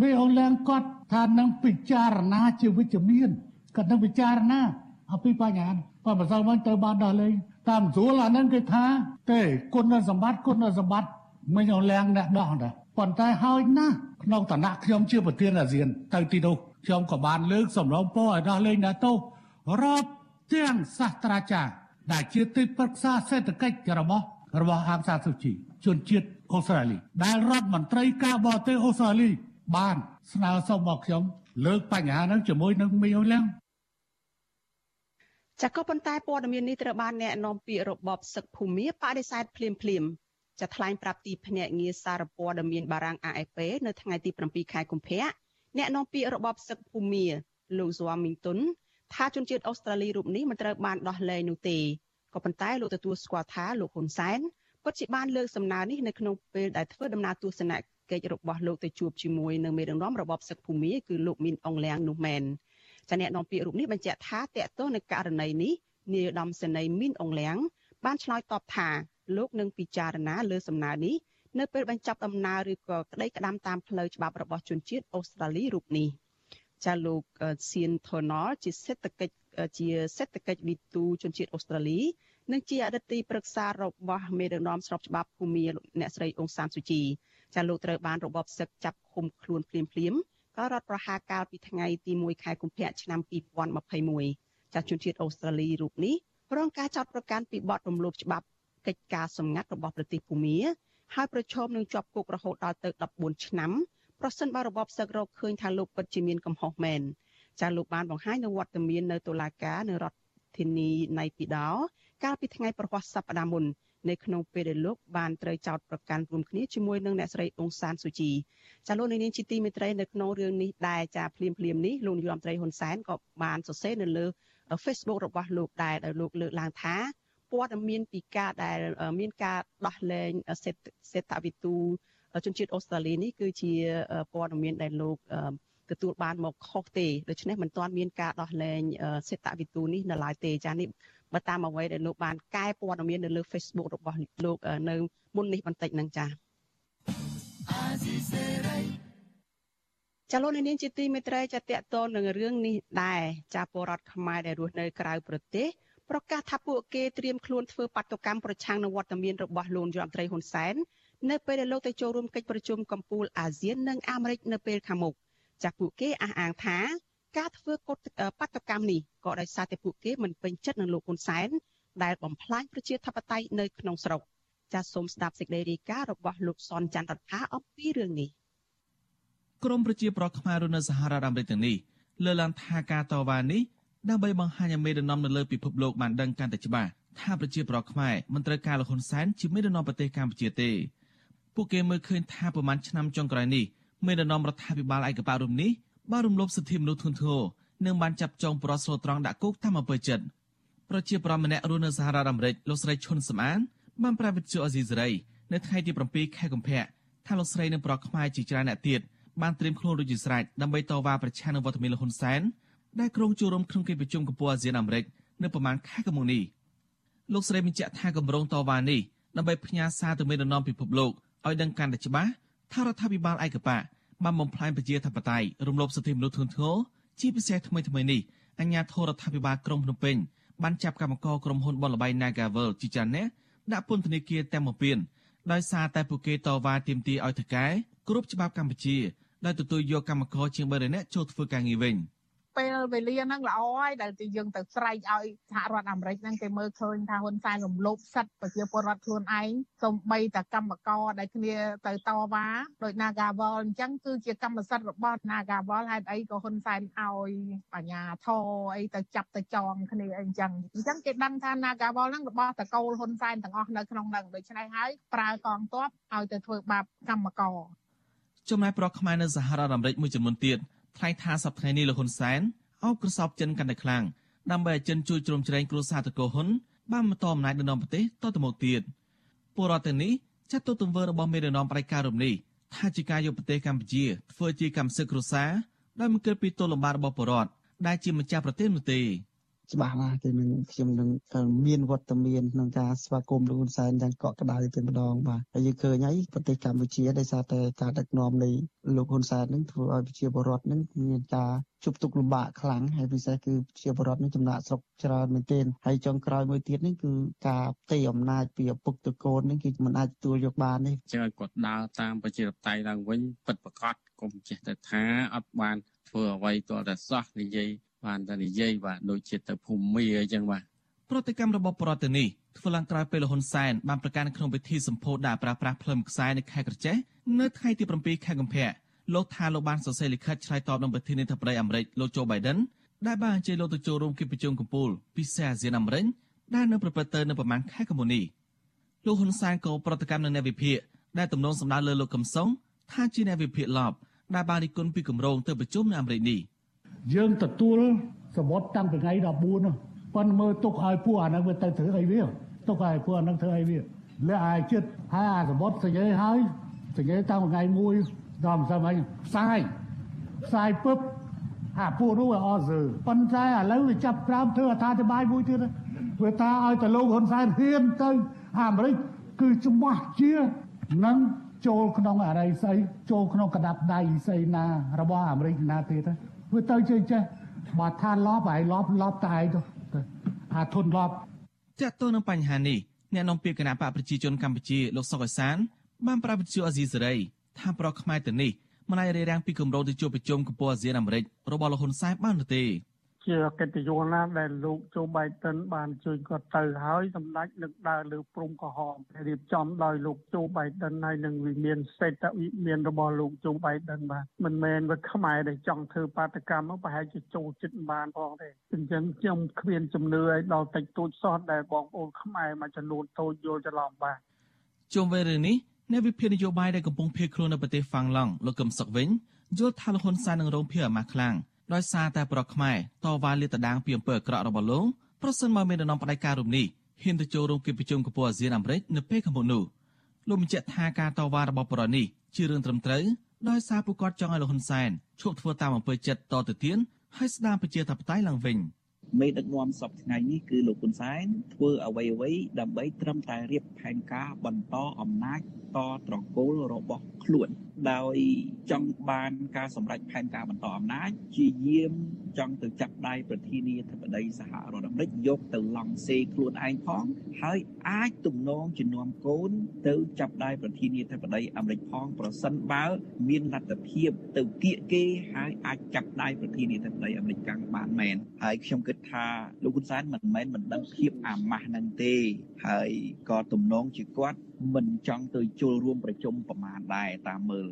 [SPEAKER 6] វាអូលែងគាត់ថានឹងពិចារណាជាវិជ្ជមានគាត់នឹងពិចារណាអំពីបញ្ហាប៉ុន្តែម្សិលមិញត្រូវបានដោះលែងតាមស្រួលអានឹងគេថាទេគុណសម្បត្តិគុណសម្បត្តិមិញអូលែងអ្នកដោះដែរប៉ុន្តែហើយណាស់ក្នុងឋានៈខ្ញុំជាប្រធានអាស៊ានទៅទីនោះខ្ញុំក៏បានលើកសំណូមពរឲ្យដោះលែងអ្នកទោសរាប់ទាំងសាស្ត្រាចារ្យ ដែលជាទីប្រឹក្សាសេដ្ឋកិច្ចរបស់របស់អាមសាស៊ូជីជនជាតិអូស្ត្រាលីដែលរដ្ឋមន្ត្រីការបរទេសអូស្ត្រាលី បាន ស្នើសុំមកខ្ញុំលើកបញ្ហាហ្នឹងជាមួយនឹងមីអូឡាំង
[SPEAKER 1] ចាក៏ប៉ុន្តែព័ត៌មាននេះត្រូវបានអ្នកនាំពាក្យរបបសឹកភូមាបដិសេធភ្លាមភ្លាមចាថ្លែងប្រាប់ទីភ្នាក់ងារសារព័ត៌មានបារាំង AFP នៅថ្ងៃទី7ខែកុម្ភៈអ្នកនាំពាក្យរបបសឹកភូមាលោកស៊ូមីងតុន ថាជនជាតិអូស្ត្រាលីរូបនេះមិនត្រូវបានដោះលែងនោះទេក៏ប៉ុន្តែលោកទទួលស្គាល់ថាលោកហ៊ុនសែនពិតជាបានលើកសំណើនេះនៅក្នុងពេលដែលធ្វើដំណើរទស្សនកិច្ចរបស់លោកទៅជួបជាមួយនឹងមេដឹកនាំរបបសឹកភូមិគឺលោកមីនអងលៀងនោះមែនចាអ្នកនាំពាក្យរូបនេះបញ្ជាក់ថាតកតោនឹងករណីនេះនាយឧត្តមសេនីយ៍មីនអងលៀងបានឆ្លើយតបថាលោកនឹងពិចារណាលើសំណើនេះនៅពេលបញ្ចប់ដំណើរឬក៏ក្តីក្តាំតាមផ្លូវច្បាប់របស់ជនជាតិអូស្ត្រាលីរូបនេះ ចាលោកសៀនថូណលជាសេដ្ឋកិច្ចជាសេដ្ឋកិច្ចវិទូជនជាតិអូស្ត្រាលីនិងជាអតីតទីប្រឹក្សារបស់មេដឹកនាំស្របច្បាប់ភូមិអ្នកស្រីអង្សានសុជីចាលោកត្រូវបានរបបសឹកចាប់ឃុំខ្លួនភ្លាមភ្លាមក៏រដ្ឋប្រហារកាលពីថ្ងៃទី1ខែកុម្ភៈឆ្នាំ2021ចាជនជាតិអូស្ត្រាលីរូបនេះរងការចោទប្រកាន់ពីបទរំលោភច្បាប់កិច្ចការសម្ងាត់របស់ប្រទេសភូមាហើយប្រឈមនឹងជាប់គុករហូតដល់ទៅ14ឆ្នាំ ប្រសិនបើរបបសឹករកឃើញថាលោកពិតជាមានកំហុសមែនចាលោកបានបង្ហាញនៅវត្តមាននៅតុលាការនៅរដ្ឋធានីណៃពីដោកាលពីថ្ងៃប្រហ័សសប្តាហ៍មុននៅក្នុងពេលដែលលោកបានត្រូវចោទប្រកាន់រួមគ្នាជាមួយនឹងអ្នកស្រីអង្សានស៊ូជីចាលោកនាងជាទីមេត្រីនៅក្នុងរឿងនេះដែរចាភ្លាមភ្លាមនេះលោកនាយរដ្ឋមន្ត្រីហ៊ុនសែនក៏បានសរសេរនៅលើ Facebook របស់លោកដែរដែលលោកលើកឡើងថាព័ត៌មានពីការដែលមានការដោះលែងសេដ្ឋវិទូ ជនជាតិអូស្ត្រាលីនេះគឺជាព័ត៌មានដែលលោកទទួលបានមកខុសទេដូច្នេះមិនទាន់មានការដោះលែងសេដ្ឋវិទូនេះនៅឡើយទេចានេះបើតាមអ្វីដែលលោកបានកែព័ត៌មាននៅលើ Facebook របស់លោកនៅមុននេះបន្តិចហ្នឹងចាចលនានាងជាទីមេត្រីចាតកតនឹងរឿងនេះដែរចាពលរដ្ឋខ្មែរដែលរស់នៅក្រៅប្រទេសប្រកាសថាពួកគេត្រៀមខ្លួនធ្វើបាតុកម្មប្រឆាំងនឹងវត្តមានរបស់លោកយមត្រីហ៊ុនសែន នៅពេលដែលលោកទៅចូលរួមកិច្ចប្រជុំកំពូលអាស៊ាននិងអាមេរិកនៅពេលខាងមុខចាស់ពួកគេអះអាងថាការធ្វើកฎបាតុកម្មនេះក៏ដោយសារតែពួកគេមិនពេញចិត្តនឹងលោកហ៊ុនសែនដែលបំផ្លាញប្រជាធិបតេយ្យនៅក្នុងស្រុកចាសសូមស្ដាប់សេចក្តីរាយការណ៍របស់លោកសនច័ន្ទរដ្ឋាអំពីរឿងនេះ
[SPEAKER 9] ក្រមប្រជាប្រដ្ឋខ្មែរនៅសហរដ្ឋអាមេរិកទាំងនេះលើកឡើងថាការតវ៉ានេះដើម្បីបង្ហាញឲ្យមេដឹកនាំនៅលើពិភពលោកបានដឹងកាន់តែច្បាស់ថាប្រជាប្រដ្ឋខ្មែរមិនត្រូវការលហ៊ុនសែនជាមេដឹកនាំប្រទេសកម្ពុជាទេ ពួកគេមើលឃើញថាប្រមាណឆ្នាំចុងក្រោយនេះមេដឹកនាំរដ្ឋាភិបាលឯកបៈរូបនេះបានរំលោភសិទ្ធិមនុស្សធ្ងន់ធ្ងរនិងបានចាប់ចងប្រស្រោត្រង់ដាក់គុកតាមអំពើចិត្តប្រជាប្រដ្ឋម្នាក់រស់នៅសហរដ្ឋអាមេរិកលោកស្រីឈុនសំអានបានប្រាប់វិទ្យុអេស៊ីសេរីនៅថ្ងៃទី7ខែកុម្ភៈថាលោកស្រីនិងប្រុសខ្មែរជាច្រើនអ្នកទៀតបានត្រៀមខ្លួនរួចជាស្រេចដើម្បីតវ៉ាប្រឆាំងនឹងវត្តមានលហ៊ុនសែនដែលក្រុងចូលរួមក្នុងកិច្ចប្រជុំកំពូលអាស៊ានអាមេរិកនៅប្រមាណខែកុម្ភៈនេះលោកស្រីបញ្ជាក់ថាគម្រោងតវ៉ានេះដើម្បីផ្ញើសារទៅមេដឹកនាំពិភពលោក ឲ្យដឹងកាន់តែច្បាស់ថារដ្ឋាភិបាលឯកបៈបានបំផ្លាញប្រជាធិបតេយ្យរំលោភសិទ្ធិមនុស្សធ្ងន់ធ្ងរជាពិសេសថ្មីថ្មីនេះអញ្ញាធរដ្ឋាភិបាលក្រុងភ្នំពេញបានចាប់កម្មករក្រុមហ៊ុនបនលបៃ Nagavel ជាច្រើនអ្នកដាក់ពន្ធនាគារទាំងមួយពៀនដោយសារតែពួកគេតវ៉ាទាមទារឲ្យថកែគ្រប់ច្បាប់កម្ពុជាដែលទទួលយកកម្មករជាង300នាក់ចូលធ្វើការងារវិញ។
[SPEAKER 10] ពេ លវេលាហ្នឹងល្អហើយដែលទីយើងទៅស្រែកឲ្យសហរដ្ឋអាមេរិកហ្នឹងគេមើលឃើញថាហ៊ុនសែនរំលោភសិទ្ធិប្រជាពលរដ្ឋខ្លួនឯងសូម្បីតែកម្មករដែលគ្នាទៅតវ៉ាដោយ Nagawal អញ្ចឹងគឺជាកម្មសិទ្ធិរបស់ Nagawal ហេតុអីក៏ហ៊ុនសែនឲ្យបញ្ញាធរអីទៅចាប់ទៅចងគ្នាអីអញ្ចឹងអញ្ចឹងគេដឹងថា Nagawal ហ្នឹងរបស់តកូលហ៊ុនសែនទាំងអស់នៅក្នុងហ្នឹងដូច្នេះហើយប្រើកងទ័ពឲ្យទៅធ្វើបាបកម្មករ
[SPEAKER 9] ចំណែកប្រកខ្មែរនៅសហរដ្ឋអាមេរិកមួយចំនួនទៀតថ្លែងថាសប្តាហ៍នេះលោកហ៊ុនសែន អោបក្រសោបចិនកាន់តែខ្លាំងដើម្បីឲ្យចិនជួយជ្រោមជ្រែងគ្រួសារតកោហ៊ុនបានបន្តអំណាចនៅក្នុងប្រទេសតទៅមុខទៀតពលរដ្ឋទាំងនេះចាត់ទុកទង្វើរបស់មេដឹកនាំប្រៃការរំនេះថាជាការយកប្រទេសកម្ពុជាធ្វើជាកម្មសិទ្ធិគ្រួសារដោយមិនគិតពីទោសលំបាករបស់ពលរដ្ឋដែលជាម្ចាស់ប្រទេសនោះទេ
[SPEAKER 11] ច្បាស់ណាស់គេនឹងខ្ញុំនឹងមានវត្តមានក្នុងការស្វាគមន៍លោកហ៊ុនសែនយ៉ាងកក់ក្ដៅតែម្ដងបាទហើយយើងឃើញហើយប្រទេសកម្ពុជាដោយសារតែការដឹកនាំនៃលោកហ៊ុនសែននឹងធ្វើឲ្យប្រជាពលរដ្ឋនឹងមានការជប់ទុកលំបាកខ្លាំងហើយពិសេសគឺប្រជាពលរដ្ឋនឹងចំណាក់ស្រុកច្រើនមែនទែនហើយចុងក្រោយមួយទៀតនេះគឺការផ្ទៃអំណាចពីឪពុកទៅកូននេះគឺមិនអាចទទួលយកបានទេ
[SPEAKER 12] ចឹងឲ្យគាត់ដើរតាមប្រជាធិបតេយ្យឡើងវិញពិតប្រាកដកុំចេះតែថាអត់បានធ្វើអ្វីទាល់តែសោះនិយាយ បានតែនិយាយបាទដូចជាទៅភូមិអញ្ចឹងបាទ
[SPEAKER 9] ប្រតិកម្មរបស់ប្រតិនេះធ្វើឡើងក្រោយពេលលហ៊ុនសែនបានប្រកាសក្នុងពិធីសម្ពោធដាក់ប្រាស្រ័យផ្លឹមខ្សែនៅខេត្តក្រចេះនៅថ្ងៃទី7ខែកុម្ភៈលោកថាលោកបានសរសេរលិខិតឆ្លើយតបនឹងប្រធានាធិបតីអាមេរិកលោកโจ Biden ដែលបានអញ្ជើញលោកទៅចូលរួមកិច្ចប្រជុំកំពូលពិសេសអាស៊ានអាមេរិកដែលនៅប្រព្រឹត្តទៅនៅប្រមាណខែកុម្ភៈនេះលោកហ៊ុនសែនក៏ប្រតិកម្មនឹងអ្នកវិភាគដែលទំនងសម្ដៅលើលោកកំសុងថាជាអ្នកវិភាគឡប់ដែលបានរិះគន់ពីគម្រោងទៅប្រជុំនៅអាមេរិកនេះ
[SPEAKER 6] យើងទទួលសមុទ្រតាំងពីថ្ងៃ14នោះប៉ុន្តែមើលទុកឲ្យពួកអាហ្នឹងវាទៅធ្វើអីវាទុកឲ្យពួកអាហ្នឹងធ្វើអីវាលះឲ្យចិត្តហើយអាសមុទ្រសញ្ញេហើយសញ្ញេតាំងថ្ងៃ1ដល់មិនស្អីផ្សាយផ្សាយពឹបអាពួកនោះវាអត់សើប៉ុន្តែឥឡូវវាចាប់ក្រាមធ្វើអត្ថាធិប្បាយមួយទៀតវាថាឲ្យទៅលោកហ៊ុនសែនហ៊ានទៅអាមេរិកគឺច្បាស់ជានឹងចូលក្នុងអរិយស្អីចូលក្នុងកដាប់ដៃស្អីណារបស់អាមេរិកណាទៀត វាទៅចេះចេះបើថាលបហើយលបលបតែឯងទៅអាធុនលប
[SPEAKER 9] ចាក់ទោនឹងបញ្ហានេះអ្នកនាំពាក្យគណៈបកប្រជាជនកម្ពុជាលោកសុកអសានបានប្រាប់វិទ្យុអាស៊ីសេរីថាប្រកខ្មែរទៅនេះមិនអាចរារាំងពីគម្រោងទៅជួបប្រជុំកំពូលអាស៊ានអាមេរិករបស់លោកហ៊ុនសែនបាននោះទេ
[SPEAKER 13] ជាកិត្តិយសណាដែលលោកជូបៃតិនបានជួយគាត់ទៅហើយសម្ដេចនឹងដើរលើព្រំកោះរៀបចំដោយលោកជូបៃតិនហើយនឹងវិមានសេដ្ឋវិមានរបស់លោកជូបៃតិនបាទមិនមែនវាខ្មែរដែលចង់ធ្វើបាតកម្មប្រហែលជាចូលចិត្តបានផងទេអញ្ចឹងខ្ញុំគ្មានជំនឿឲ្យដល់តិចតួចសោះដែលបងប្អូនខ្មែរមួយចំនួនតូចយល់ច្រឡំបាទ
[SPEAKER 9] ជុំវិញរឿងនេះអ្នកវិភាគនយោបាយដែលកំពុងភៀសខ្លួននៅប្រទេសហ្វាំងឡង់លោកកឹមសុខវិញយល់ថាលហ៊ុនសែននឹងរងភៀសអាម៉ាស់ខ្លាំង ដោយសារតែប្រកខ្មែរតវ៉ាលាតដាងពីអំពើអាក្រក់របស់លោកប្រសិនបើមានដំណំផ្ដាច់ការរំនេះហ៊ានទៅចូលរួមកិច្ចប្រជុំកំពូលអាស៊ានអាមេរិកនៅពេលខាងមុខនោះលោកបញ្ជាក់ថាការតវ៉ារបស់ប្រនេះជារឿងត្រឹមត្រូវដោយសារពួកគាត់ចង់ឲ្យលោកហ៊ុនសែនឈប់ធ្វើតាមអំពើចិត្តតទៅទៀតហើយស្ដារប្រជាធិបតេយ្យឡើងវិញ។
[SPEAKER 14] មេដឹកនាំសពថ្ងៃនេះគឺលោកហ៊ុនសែនធ្វើអ្វីអ្វីដើម្បីត្រឹមតែរៀបផែនការបន្តអំណាចតត្រកូលរបស់ខ្លួនដោយចង់បានការសម្រេចផែនការបន្តអំណាចជាយាមចង់ទៅចាប់ដៃប្រធានាធិបតីសហរដ្ឋអាមេរិកយកទៅឡង់សេខ្លួនឯងផងហើយអាចទំនងជំនុំកូនទៅចាប់ដៃប្រធានាធិបតីអាមេរិកផងប្រសិនបើមានលទ្ធភាពទៅគៀកគេហើយអាចចាប់ដៃប្រធានាធិបតីអាមេរិកកាំងបានមែនហើយខ្ញុំគិតថាលោកហ៊ុនសែនមិនមែនមិនដឹងភាពអាម៉ាស់នឹងទេហើយក៏ទំនងជាគាត់មិនចង់ទៅចូលរួមប្រជុំប្រមាណដែរតាមមើល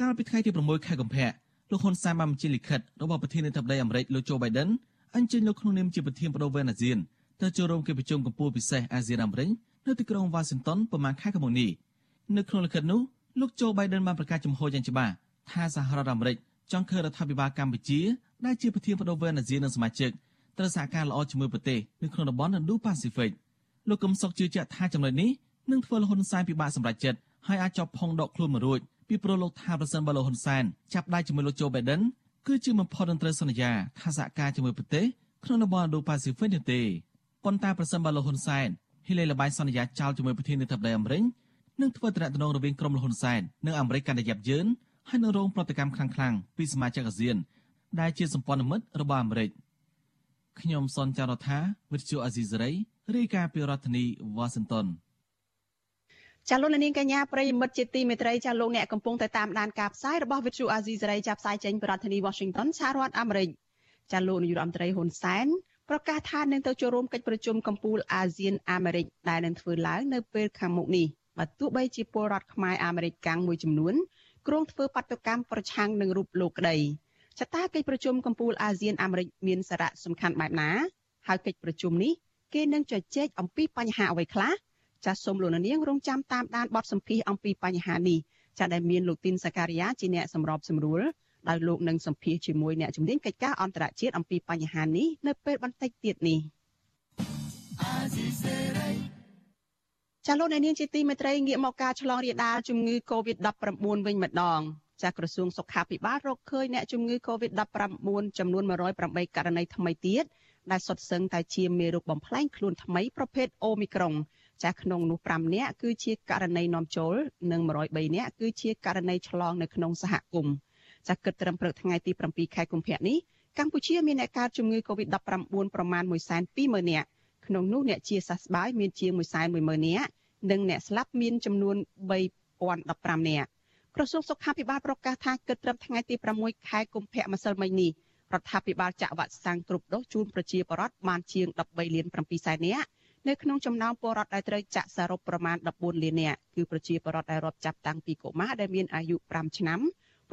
[SPEAKER 9] កាលពីថ្ងៃទី6ខែកុម្ភៈលោកហ៊ុនសែនបានបញ្ជាលិខិតរបស់ប្រធានាធិបតីអាមេរិកលោកโจ Biden អញ្ជើញលោកក្នុងនាមជាប្រធានបដូវវេនអាស៊ានទៅចូលរួមកិច្ចប្រជុំកម្ពុជាពិសេសអាស៊ានអាមេរិកនៅទីក្រុង Washington ប្រមាណខែកុម្ភៈនេះនៅក្នុងលិខិតនោះលោកโจ Biden បានប្រកាសចំហយ៉ាងច្បាស់ ថាសហរដ្ឋអាមេរិកចង់ឃើញរដ្ឋាភិបាលកម្ពុជាដែលជាប្រធានបដូវវេនអាស៊ាននិងសមាជិក ត្រូវសហការល្អជាមួយប្រទេសនៅក្នុងតំបន់ Indo-Pacific លោកកឹមសុខជឿជាក់ថាចំណុចនេះនឹងធ្វើលហ៊ុនសែនពិបាកសម្រេចចិត្តហើយអាចជាប់ផុងដកខ្លួនមករួចពីព្រោះលោកថាប្រសិនបើលោកហ៊ុនសែនចាប់ដៃជាមួយលោកโจ Biden គឺជាបំផុតនឹងត្រូវសន្យាថាសហការជាមួយប្រទេសក្នុងតំបន់ Indo-Pacific នេះទេប៉ុន្តែប្រសិនបើលោកហ៊ុនសែនហ៊ីលេលបាយសន្យាចោលជាមួយប្រធានាធិបតីអាមេរិកនឹងធ្វើតំណែងរវាងក្រុមលហ៊ុនសែននិងអាមេរិកកាន់តែយ៉ាប់យ៉ឺនហើយនឹងរងប្រតិកម្មខ្លាំងៗពីសមាជិកអាស៊ានដែលជាសម្ព័ន្ធមិត្តរបស់អាមេរិក ខ្ញុំសនចាររថាវិទ្យុអាស៊ីសេរីរាយការណ៍ពីរដ្ឋធានីវ៉ាស៊ីនតោន
[SPEAKER 1] ចាលោកនាងកញ្ញាប្រិយមិត្តជាទីមេត្រីចាលោកអ្នកកំពុងតែតាមដានការផ្សាយរបស់វិទ្យុអាស៊ីសេរីចាប់ផ្សាយចេញពីរដ្ឋធានី Washington សហរដ្ឋអាមេរិកចាលោកនាយរដ្ឋមន្ត្រីហ៊ុនសែនប្រកាសថានឹងទៅចូលរួមកិច្ចប្រជុំកំពូលអាស៊ានអាមេរិកដែលនឹងធ្វើឡើងនៅពេលខាងមុខនេះបើទោះបីជាពលរដ្ឋខ្មែរអាមេរិកកាំងមួយចំនួនគ្រោងធ្វើបាតុកម្មប្រឆាំងនឹងរូបលោកក្តី ចតាកិច្ចប្រជុំកំពូលអាស៊ានអាមេរិកមានសារៈសំខាន់បែបណាហើយកិច្ចប្រជុំនេះគេនឹងជជែកអំពីបញ្ហាអ្វីខ្លះចាសសូមលោកនាងរងចាំតាមដានបទសម្ភាសអំពីបញ្ហានេះចាដែលមានលោកទីនសាការីយ៉ាជាអ្នកសម្របសម្រួលដោយលោកនឹងសម្ភាសជាមួយអ្នកជំនាញកិច្ចការអន្តរជាតិអំពីបញ្ហានេះនៅពេលបន្តិចទៀតនេះចាលោកអ្នកនាងជាទីមេត្រីងាកមកការឆ្លងរាលដាលជំងឺ Covid-19 វិញម្ដង ចាក្រសួងសុខាភិបាលរកឃើញអ្នកជំងឺ Covid-19 ចំនួន108ករណីថ្មីទៀតដែលសុទ្ធសឹងតែជាមេរោគបំផ្លែងខ្លួនថ្មីប្រភេទ Omicron ចាក្នុងនោះ5នាក់គឺជាករណីនាំចូលនិង103នាក់គឺជាករណីឆ្លងនៅក្នុងសហគមន៍ចាគិតត្រឹមព្រឹកថ្ងៃទី7ខែកុម្ភៈនេះកម្ពុជាមានអ្នកកើតជំងឺ Covid-19 ប្រមាណ120,000នាក់ក្នុងនោះអ្នកជាសះស្បើយមានជាង110,000នាក់និងអ្នកស្លាប់មានចំនួន3015នាក់ ក្រសួងសុខាភិបាលប្រកាសថាគិតត្រឹមថ្ងៃទី6ខែកុម្ភៈម្សិលមិញនេះរដ្ឋាភិបាលចាក់វ៉ាក់សាំងគ្រប់ដូសជូនប្រជាពលរដ្ឋបានជាង13លាន7សែននាក់នៅក្នុងចំណោមពលរដ្ឋដែលត្រូវចាក់សរុបប្រមាណ14លាននាក់គឺប្រជាពលរដ្ឋដែលរាប់ចាប់តាំងពីកុមារដែលមានអាយុ5ឆ្នាំ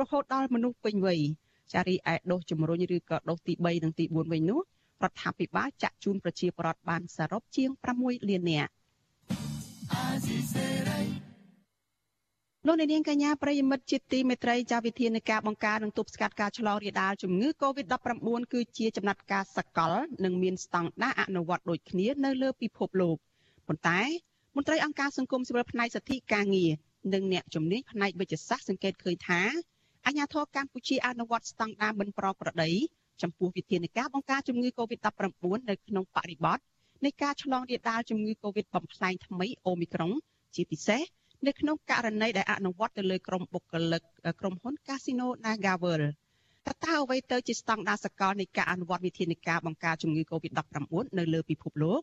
[SPEAKER 1] រហូតដល់មនុស្សពេញវ័យចារីឯដូសជំរុញឬក៏ដូសទី3និងទី4វិញនោះរដ្ឋាភិបាលចាក់ជូនប្រជាពលរដ្ឋបានសរុបជាង6លាននាក់ លោកនាងកញ្ញាប្រិយមិត្តជាទីមេត្រីចាវិធានការបង្ការនិងទប់ស្កាត់ការឆ្លងរាលដាលជំងឺ Covid-19 គឺជាចំណាត់ការសកល និងមានស្តង់ដារអនុវត្តដូចគ្នានៅលើពិភពលោកប៉ុន្តែមន្ត្រីអង្គការសង្គមស៊ីវិលផ្នែកសិទ្ធិការងារនិងអ្នកជំនាញផ្នែកវិទ្យាសាស្ត្រសង្កេតឃើញថាអាជ្ញាធរកម្ពុជាអនុវត្តស្តង់ដារមិនប្រក្រតីចំពោះវិធានការបង្ការជំងឺ Covid-19 នៅក្នុងបរិបទនៃការឆ្លងរាលដាលជំងឺ Covid បំផ្លែងថ្មីអូមីក្រុងជាពិសេស នៅក្នុងករណីដែលអនុវត្តទៅលើក្រុមបុគ្គលិកក្រុមហ៊ុន Casino Nagavel តើតើអ្វីទៅជាស្តង់ដារសកលនៃការអនុវត្តវិធានការបង្ការជំងឺ Covid-19 នៅលើពិភពលោក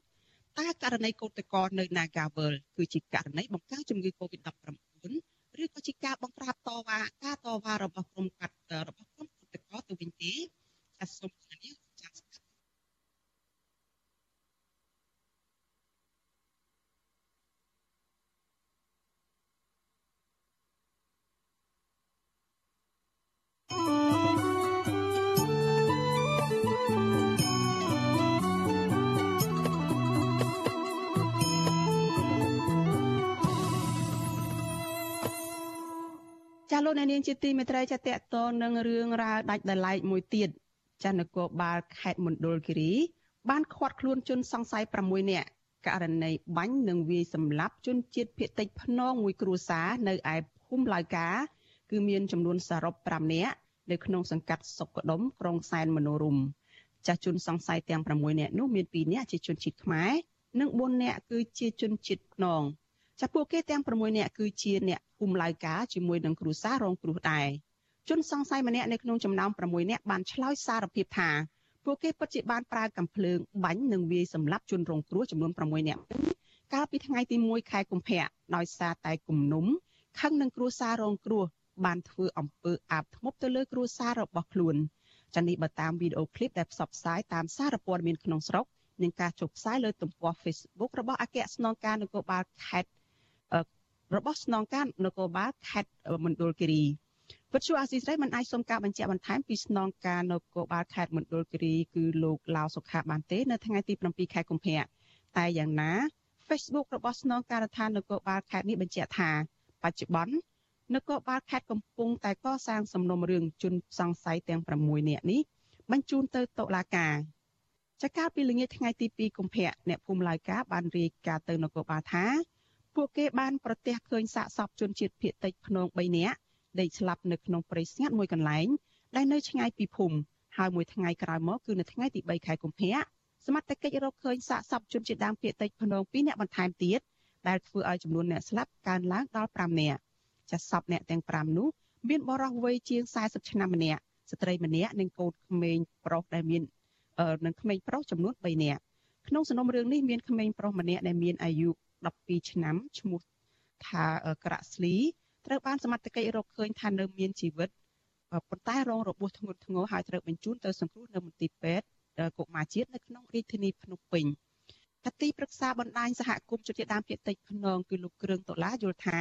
[SPEAKER 1] តើករណីកោតក្រនៅ Nagavel គឺជាករណីបង្ការជំងឺ Covid-19 ឬក៏ជាការបង្ក្រាបតវ៉ាការតវ៉ារបស់ក្រុមកាត់របស់ក្រុមកោតក្រទៅវិញទេចាសសូមជំរាប លោកអ្នកនាងជាទីមេត្រីចាតកតនឹងរឿងរ៉ាវដាច់ដライមួយទៀតចានគរបាលខេត្តមណ្ឌលគិរី បានឃាត់ខ្លួនជនសង្ស័យ6នាក់ករណីបាញ់និងវាយសម្លាប់ជនជាតិភៀតតិចភ្នងមួយគ្រួសារនៅឯភូមិឡៅកាគឺមានចំនួនសរុប5នាក់ នៅក្នុងសង្កាត់សុកដុមក្រុងសែនមនោរមចាស់ជនសង្ស័យទាំង6នាក់នោះមាន2នាក់ជាជនជាតិខ្មែរនិង4នាក់គឺជាជនជាតិភ្នងចាពួកគេទាំង6នាក់គឺជាអ្នកភូមិឡៅកាជាមួយនឹងគ្រួសាររងគ្រោះដែរជនសង្ស័យម្នាក់នៅក្នុងចំណោម6នាក់បានឆ្លើយសារភាពថាពួកគេពិតជាបានប្រើកាំភ្លើងបាញ់និងវាយសម្លាប់ជនរងគ្រោះចំនួន6នាក់កាលពីថ្ងៃទី1ខែកុម្ភៈដោយសារតែគំនុំខឹងនឹងគ្រួសាររងគ្រោះ បានធ្វើអំពើអាបធ្មប់ទៅលើគ្រួសាររបស់ខ្លួនចានេះបើតាមវីដេអូឃ្លីបដែលផ្សព្វផ្សាយតាមសារព័ត៌មានក្នុងស្រុកនិងការចុះផ្សាយលើទំព័រ Facebook របស់អគ្គស្នងការនគរបាលខេត្តរបស់ស្នងការនគរបាលខេត្តមណ្ឌលគិរីវិទ្យុអាស៊ីសេរីមិនអាចសុំការបញ្ជាក់បន្ថែមពីស្នងការនគរបាលខេត្តមណ្ឌលគិរីគឺលោកឡាវសុខាបានទេនៅថ្ងៃទី7ខែកុម្ភៈតែយ៉ាងណា Facebook របស់ស្នងការដ្ឋាននគរបាលខេត្តនេះបញ្ជាក់ថាបច្ចុប្បន្ន នគរបាលខេត្តកំពុងតែកសាងសំណុំរឿងជនសង្ស័យទាំង6នាក់នេះបញ្ជូនទៅតុលាការចកាលពីល្ងាចថ្ងៃទី2កុម្ភៈអ្នកភូមិឡាយកាបានរាយការណ៍ទៅនគរបាលថាពួកគេបានប្រទះឃើញសាកសពជនជាតិភៀតតិចភ្នង3នាក់ដេកស្លាប់នៅក្នុងព្រៃស្ងាត់មួយកន្លែងដែលនៅឆ្ងាយពីភូមិហើយមួយថ្ងៃក្រោយមកគឺនៅថ្ងៃទី3ខែកុម្ភៈសមត្ថកិច្ចរកឃើញសាកសពជនជាតិដើមភាគតិចភ្នង2នាក់បន្ថែមទៀតដែលធ្វើឲ្យចំនួនអ្នកស្លាប់កើនឡើងដល់5នាក់ ចាសសពអ្នកទាំង5នោះមានបរិះវ័យជាង40ឆ្នាំម្នាក់ស្ត្រីម្នាក់និងកូនក្មេងប្រុសដែលមាននិងក្មេងប្រុសចំនួន3នាក់ក្នុងសំណុំរឿងនេះមានក្មេងប្រុសម្នាក់ដែលមានអាយុ12ឆ្នាំឈ្មោះថាក្រាក់ស្លីត្រូវបានសមត្ថកិច្ចរកឃើញថានៅមានជីវិតប៉ុន្តែរងរបួសធ្ងន់ធ្ងរហើយត្រូវបញ្ជូនទៅសង្គ្រោះនៅមន្ទីរពេទ្យកុមារជាតិនៅក្នុងរាជធានីភ្នំពេញកទីប្រឹក្សាបណ្ដាញសហគមន៍ជនជាតិដើមភាគតិចភ្នងគឺលោកគ្រឿងដុល្លារយល់ថា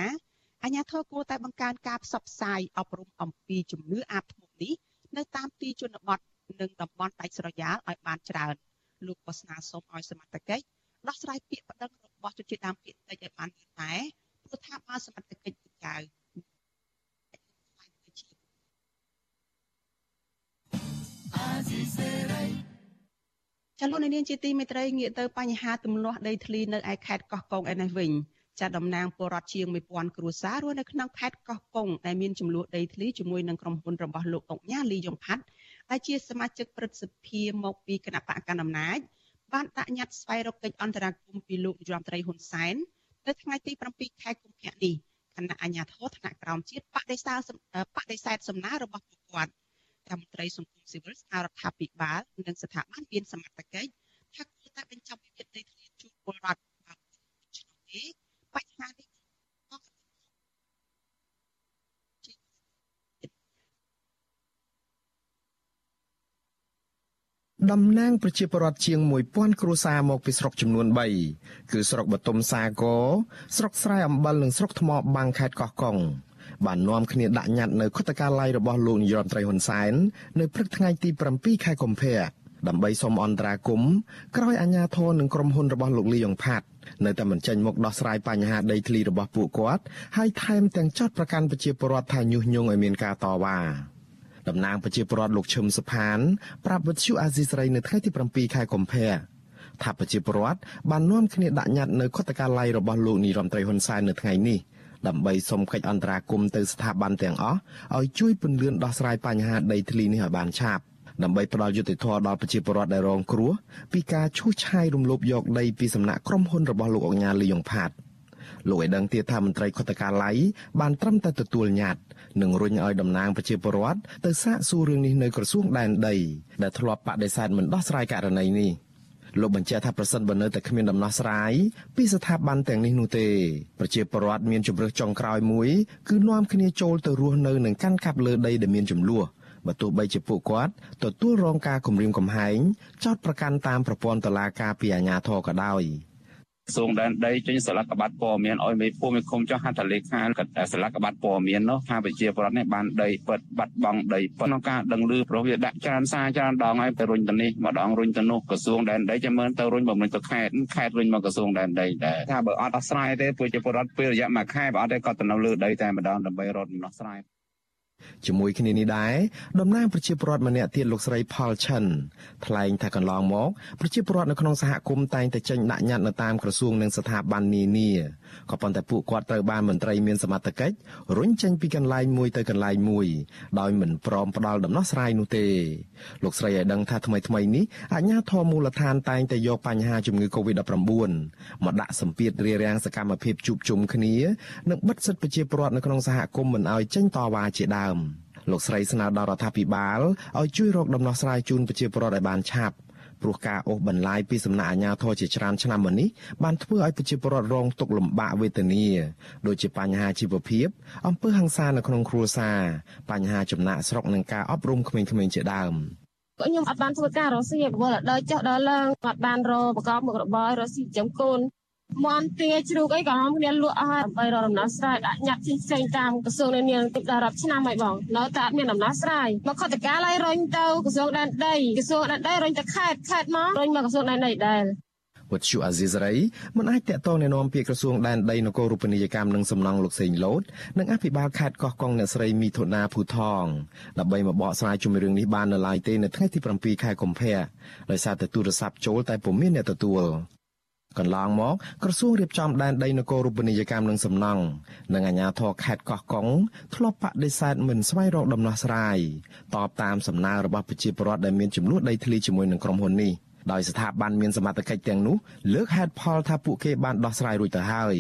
[SPEAKER 1] អាជ្ញាធរគួរតែបង្កើនការផ្សព្វផ្សាយអប់រំអំពីជំនឿអាបធ្មប់នេះនៅតាមទីជនបទនិងតំបន់ដាច់ស្រយាលឲ្យបានច្រើនលោកក៏ស្នើសុំឲ្យសមត្ថកិច្ចដោះស្រាយពាក្យប្តឹងរបស់ជនជាតិដើមភាគតិចឲ្យបានលឿនតែព្រោះថាបើសមត្ថកិច្ចពូកៅចលនានាងជាទីមេត្រីងាកទៅបញ្ហាទំនាស់ដីធ្លីនៅឯខេត្តកោះកុងឯនេះវិញ ចាត់តំណាងពលរដ្ឋជាង1000គ្រួសាររស់នៅក្នុងខេត្តកោះកុងដែលមានចំនួនដីធ្លីជាមួយនឹងក្រុមហ៊ុនរបស់លោកអុកញ៉ាលីយ៉ុងផាត់ដែលជាសមាជិកព្រឹទ្ធសភាមកពីគណៈបកកណ្ដាលអំណាចបានដាក់ញត្តិស្វែងរកកិច្ចអន្តរាគមន៍ពីលោកនាយរដ្ឋមន្ត្រីហ៊ុនសែននៅថ្ងៃទី7ខែកុម្ភៈនេះគណៈអាជ្ញាធរថ្នាក់ក្រោមជាតិបដិសេធបដិសេធសំណើរបស់ពួកគាត់តាមមន្ត្រីសង្គមស៊ីវិលស្ថារដ្ឋាភិបាលនិងស្ថាប័នមានសមត្ថកិច្ចថាគួរតែបញ្ចប់វិវាទដីធ្លីជូនពលរដ្ឋបើឆ្នាំនេះបញ្ហានេះ
[SPEAKER 15] តំណាងប្រជាពលរដ្ឋជាង1000គ្រួសារមកពីស្រុកចំនួន3គឺស្រុកបតុមសាគរស្រុកស្រែអំបិលនិងស្រុកថ្មបាំងខេត្តកោះកុងបាននាំគ្នាដាក់ញត្តិនៅខុទ្ទកាល័យរបស់លោកនាយរដ្ឋមន្ត្រីហ៊ុនសែននៅព្រឹកថ្ងៃទី7ខែកុម្ភៈដើម្បីសូមអន្តរាគមន៍ក្រោយអាជ្ញាធរនិងក្រុមហ៊ុនរបស់លោកលីយ៉ុងផាត់នៅតែមិនចេញមកដោះស្រាយបញ្ហាដីធ្លីរបស់ពួកគាត់ហើយថែមទាំងចាត់ប្រកាន់ប្រជាពលរដ្ឋថាញុះញង់ឲ្យមានការតវ៉ា តំណាងប្រជាពលរដ្ឋលោកឈឹមសុផានប្រាប់វិទ្យុអាស៊ីសេរីនៅថ្ងៃទី7ខែកុម្ភៈថាប្រជាពលរដ្ឋបាននាំគ្នាដាក់ញត្តិនៅខុទ្ទកាល័យរបស់លោកនាយរដ្ឋមន្ត្រីហ៊ុនសែននៅថ្ងៃនេះដើម្បីសុំកិច្ចអន្តរាគមន៍ទៅស្ថាប័នទាំងអស់ឲ្យជួយពន្យាដោះស្រាយបញ្ហាដីធ្លីនេះឲ្យបានឆាប់ដើម្បីផ្ដល់យុត្តិធម៌ដល់ប្រជាពលរដ្ឋដែលរងគ្រោះពីការឈូសឆាយរំលោភយកដីពីសំណាក់ក្រុមហ៊ុនរបស់លោកអង្ញាលីយ៉ុងផាត លោកឲ្យដឹងទៀតថាមន្ត្រីខុទ្ទកាល័យបានត្រឹមតែទទួលញត្តិនិងរុញឲ្យតំណាងប្រជាពលរដ្ឋទៅសាកសួររឿងនេះនៅក្រសួងដែនដីដែលធ្លាប់បដិសេធមិនដោះស្រាយករណីនេះលោកបញ្ជាក់ថាប្រសិនបើនៅតែគ្មានដំណោះស្រាយពីស្ថាប័នទាំងនេះនោះទេប្រជាពលរដ្ឋមានជំរើសចុងក្រោយមួយគឺនាំគ្នាចូលទៅរស់នៅនឹងកាន់កាប់លើដីដែលមានចំនួនបើទោះបីជាពួកគាត់ទទួលរងការគំរាមកំហែងចោតប្រកាន់តាមប្រព័ន្ធតុលាការពីអាជ្ញាធរក៏ដោយ។
[SPEAKER 16] ក្រសួងដែនដីចេញស្លាកប័ណ្ណព័ត៌មានឲ្យមេភូមិមេឃុំចុះហត្ថលេខាស្លាកប័ណ្ណព័ត៌មាននោះថាប្រជាពលរដ្ឋនេះបានដីពិតបាត់បង់ដីពិតក្នុងការដឹងឮព្រោះវាដាក់ច្រើនសារច្រើនដងហើយទៅរុញទៅនេះម្ដងរុញទៅនោះក្រសួងដែនដីចាំមើលទៅរុញបំរុញទៅខេត្តខេត្តរុញមកក្រសួងដែនដីដែរថាបើអត់អស់ស្រ័យទេប្រជាពលរដ្ឋពេលរយៈមួយខែបើអត់ទេគាត់ទៅនៅលើដីតែម្ដងដើម្បីរត់ដំណោះស្រាយ
[SPEAKER 15] ជាមួយគ្នានេះដែរតំណាងប្រជាពលរដ្ឋម្នាក់ទៀតលោកស្រីផលឆិនថ្លែងថាកន្លងមកប្រជាពលរដ្ឋនៅក្នុងសហគមន៍តែងតែចេញដាក់ញត្តិនៅតាមក្រសួងនិងស្ថាប័ននានាក៏ប៉ុន្តែពួកគាត់ត្រូវបានមន្ត្រីមានសមត្ថកិច្ចរុញចេញពីកន្លែងមួយទៅកន្លែងមួយដោយមិនព្រមផ្ដល់ដំណោះស្រាយនោះទេលោកស្រីឲ្យដឹងថាថ្មីថ្មីនេះអាជ្ញាធរមូលដ្ឋានតែងតែយកបញ្ហាជំងឺ Covid-19 មកដាក់សម្ពាធរារាំងសកម្មភាពជួបជុំគ្នានិងបិទសិទ្ធិប្រជាពលរដ្ឋនៅក្នុងសហគមន៍មិនឲ្យចេញតវ៉ាជាដើមលោកស្រីស្នើដល់រដ្ឋាភិបាលឲ្យជួយរកដំណោះស្រាយជូនប្រជាពលរដ្ឋឲ្យបានឆាប់ព្រោះការអូសបន្លាយពីសំណាក់អាជ្ញាធរជាច្រើនឆ្នាំមកនេះបានធ្វើឲ្យប្រជាពលរដ្ឋរងទុក្ខលំបាកវេទនាដូចជាបញ្ហាជីវភាពអំពើហិង្សានៅក្នុងគ្រួសារបញ្ហាចំណាក់ស្រុកនិងការអប់រំក្មេងៗជាដើម
[SPEAKER 17] ខ្ញុំអត់បានធ្វើការរកស៊ីវល់ដល់ចុះដល់ឡើងអត់បានរកប្រកបមុខរបររកស៊ីចំកូន មន់ទាជ្រូកអីក៏ហមគ្នាលក់អស់ហើយដើម្បីរកដំណោះស្រាយដាក់ញត្តិផ្សេងៗតាមក្រសួងនានាទៅដល់រាប់ឆ្នាំហើយបងនៅតែអត់មានដំណោះស្រាយមកខុទ្ទកាឡើយរុញទៅក្រសួងដែនដីក្រសួងដែនដីរុញទៅខេត្តខេត្តមករុញមកក្រសួងដែនដីដែរ
[SPEAKER 15] វត្តជូអាស៊ីសេរីមិនអាចតាក់ទងណែនាំពាក្យក្រសួងដែនដីនគររូបនីយកម្មនិងសំណង់លោកសេងលូតនិងអភិបាលខេត្តកោះកុងអ្នកស្រីមីធូណាភូថងដើម្បីមកបកស្រាយជំរឿងនេះបាននៅឡើយទេនៅថ្ងៃទី7ខែកុម្ភៈដោយសារតែទូរស័ព្ទចូលតែពុំមានអ្នកទទួល កន្លងមកក្រសួងរៀបចំដែនដីនគររូបនីយកម្មនិងសំណង់និងអាជ្ញាធរខេត្តកោះកុងធ្លាប់បដិសេធមិនស្វែងរកដំណោះស្រាយតបតាមសំណើរបស់ប្រជាពលរដ្ឋដែលមានចំនួនដីធ្លីជាមួយនឹងក្រុមហ៊ុននេះដោយស្ថាប័នមានសមត្ថកិច្ចទាំងនោះលើកហេតុផលថាពួកគេបានដោះស្រាយរួចទៅហើយ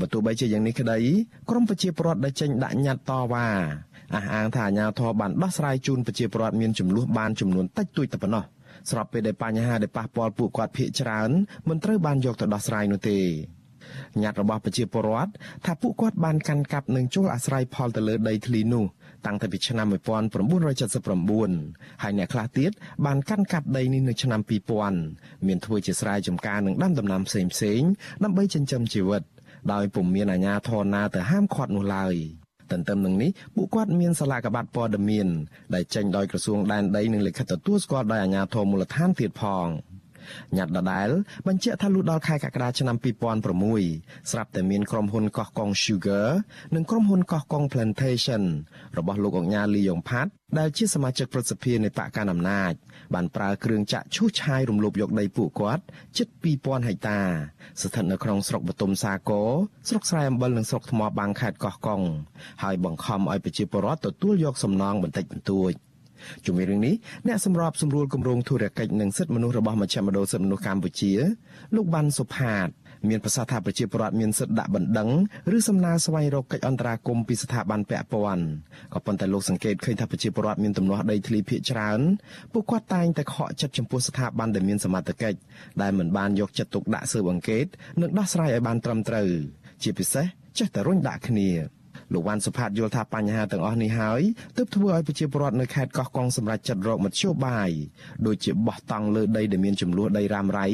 [SPEAKER 15] បើទោះបីជាយ៉ាងនេះក្តីក្រមប្រជាពលរដ្ឋដែលចេញដាក់ញត្តិតវ៉ាអះអាងថាអាជ្ញាធរបានដោះស្រាយជូនប្រជាពលរដ្ឋមានចំនួនបានចំនួនតិចតួចតែប៉ុណ្ណោះ ស្របពេលដែលបញ្ហាដែលប៉ះពាល់ពួកគាត់ភាគច្រើនមិនត្រូវបានយកទៅដោះស្រាយនោះទេញត្តិរបស់ប្រជាពលរដ្ឋថាពួកគាត់បានកាន់កាប់និងចូលអាស្រ័យផលទៅលើដីធ្លីនោះតាំងពីឆ្នាំ1979ហើយអ្នកខ្លះទៀតបានកាន់កាប់ដីនេះនៅឆ្នាំ2000មានធ្វើជាស្រែចម្ការនិងដាំដំណាំផ្សេងផ្សេងដើម្បីចិញ្ចឹមជីវិតដោយពុំមានអាជ្ញាធរណាទៅហាមឃាត់នោះឡើយ ទន្ទឹមនឹងនេះពួកគាត់មានសាលាកបាត់ព័ត៌មានដែលចេញដោយក្រសួងដែនដីនិងលិខិតទទួលស្គាល់ដោយអាជ្ញាធរមូលដ្ឋានទៀតផង។ញ៉ាត់ដដែលបញ្ជាក់ថាលុះដល់ខែកក្កដាឆ្នាំ2006ស្រាប់តែមានក្រុមហ៊ុនកោះកុង Sugar និងក្រុមហ៊ុនកោះកុង Plantation របស់លោកអង្ញាលីយ៉ុងផាត់ដែលជាសមាជិកប្រសិទ្ធិនៃបកកណ្ដាលអំណាច បានប្រើគ្រឿងចាក់ឈូសឆាយរំលោភយកដីពួកគាត់ជិត2000ហិកតា ស្ថិតនៅក្នុងស្រុកបទុមសាគរស្រុកស្រែអំបិលនិងស្រុកថ្មបាំងខេត្តកោះកុងហើយបង្ខំឲ្យប្រជាពលរដ្ឋទទួលយកសំណងបន្តិចបន្តួច។ជាមួយរឿងនេះអ្នកសម្របសម្រួលគម្រោងធុរកិច្ចនិងសិទ្ធិមនុស្សរបស់មជ្ឈមណ្ឌលសិទ្ធិមនុស្សកម្ពុជាលោកបានសុផាត មានប្រសាសន៍ថាប្រជាពលរដ្ឋមានសិទ្ធិដាក់បណ្ដឹងឬសំណើស្វែងរកកិច្ចអន្តរាគមន៍ពីស្ថាប័នពាក់ព័ន្ធក៏ប៉ុន្តែលោកសង្កេតឃើញថាប្រជាពលរដ្ឋមានទំនាស់ដីធ្លីភាគច្រើនពួកគាត់តែងតែខកចិត្តចំពោះស្ថាប័នដែលមានសមត្ថកិច្ចដែលមិនបានយកចិត្តទុកដាក់ស៊ើបអង្កេតនិងដោះស្រាយឲ្យបានត្រឹមត្រូវជាពិសេសចេះតែរុញដាក់គ្នា លោកវ៉ាន់សុផាតយល់ថាបញ្ហាទាំងអស់នេះហើយទើបធ្វើឲ្យប្រជាពលរដ្ឋនៅខេត្តកោះកុងសម្រេចចិត្តរកមធ្យោបាយដូចជាបោះតង់លើដីដែលមានចំនួនដីរ៉ាំរ៉ៃ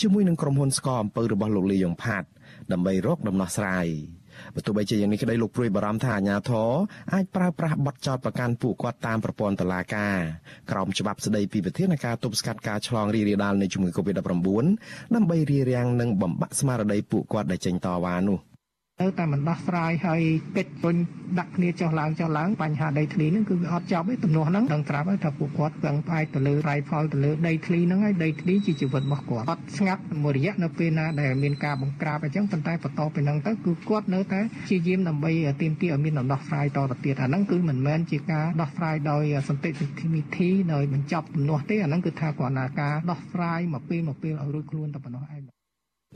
[SPEAKER 15] ជាមួយនឹងក្រុមហ៊ុនស្កអំពើរបស់លោកលីយ៉ុងផាតដើម្បីរកដំណោះស្រាយបើទោះបីជាយ៉ាងនេះក្តីលោកព្រួយបារម្ភថាអាជ្ញាធរអាចប្រើប្រាស់បទចោទប្រកាន់ពួកគាត់តាមប្រព័ន្ធតុលាការក្រោមច្បាប់ស្តីពីវិធានការទប់ស្កាត់ការឆ្លងរីករាលដាលនៃជំងឺ Covid-19 ដើម្បីរារាំងនិងបំបាក់ស្មារតីពួកគាត់ដែលចេញតវ៉ានោះ។
[SPEAKER 18] នៅតែមិនដោះស្រាយហើយកិច្ចទុញដាក់គ្នាចុះឡើងចុះឡើងបញ្ហាដីធ្លីហ្នឹងគឺវាអត់ចប់ទេទំនាស់ហ្នឹងដឹងត្រាប់ហើយថាពួកគាត់ពឹងផ្អែកទៅលើរៃផលទៅលើដីធ្លីហ្នឹងហើយដីធ្លីជាជីវិតរបស់គាត់អត់ស្ងាត់មួយរយៈនៅពេលណាដែលមានការបង្ក្រាបអញ្ចឹងប៉ុន្តែបន្តពីហ្នឹងទៅគឺគាត់នៅតែព្យាយាមដើម្បីទាមទារឲ្យមានដំណោះស្រាយតទៅទៀតអាហ្នឹងគឺមិនមែនជាការដោះស្រាយដោយសន្តិវិធីដោយបញ្ចប់ទំនាស់ទេអាហ្នឹងគឺថាគ្រាន់តែការដោះស្រាយមកពេលមកពេលឲ្យរួចខ្លួនតែប៉ុណ្ណោះឯង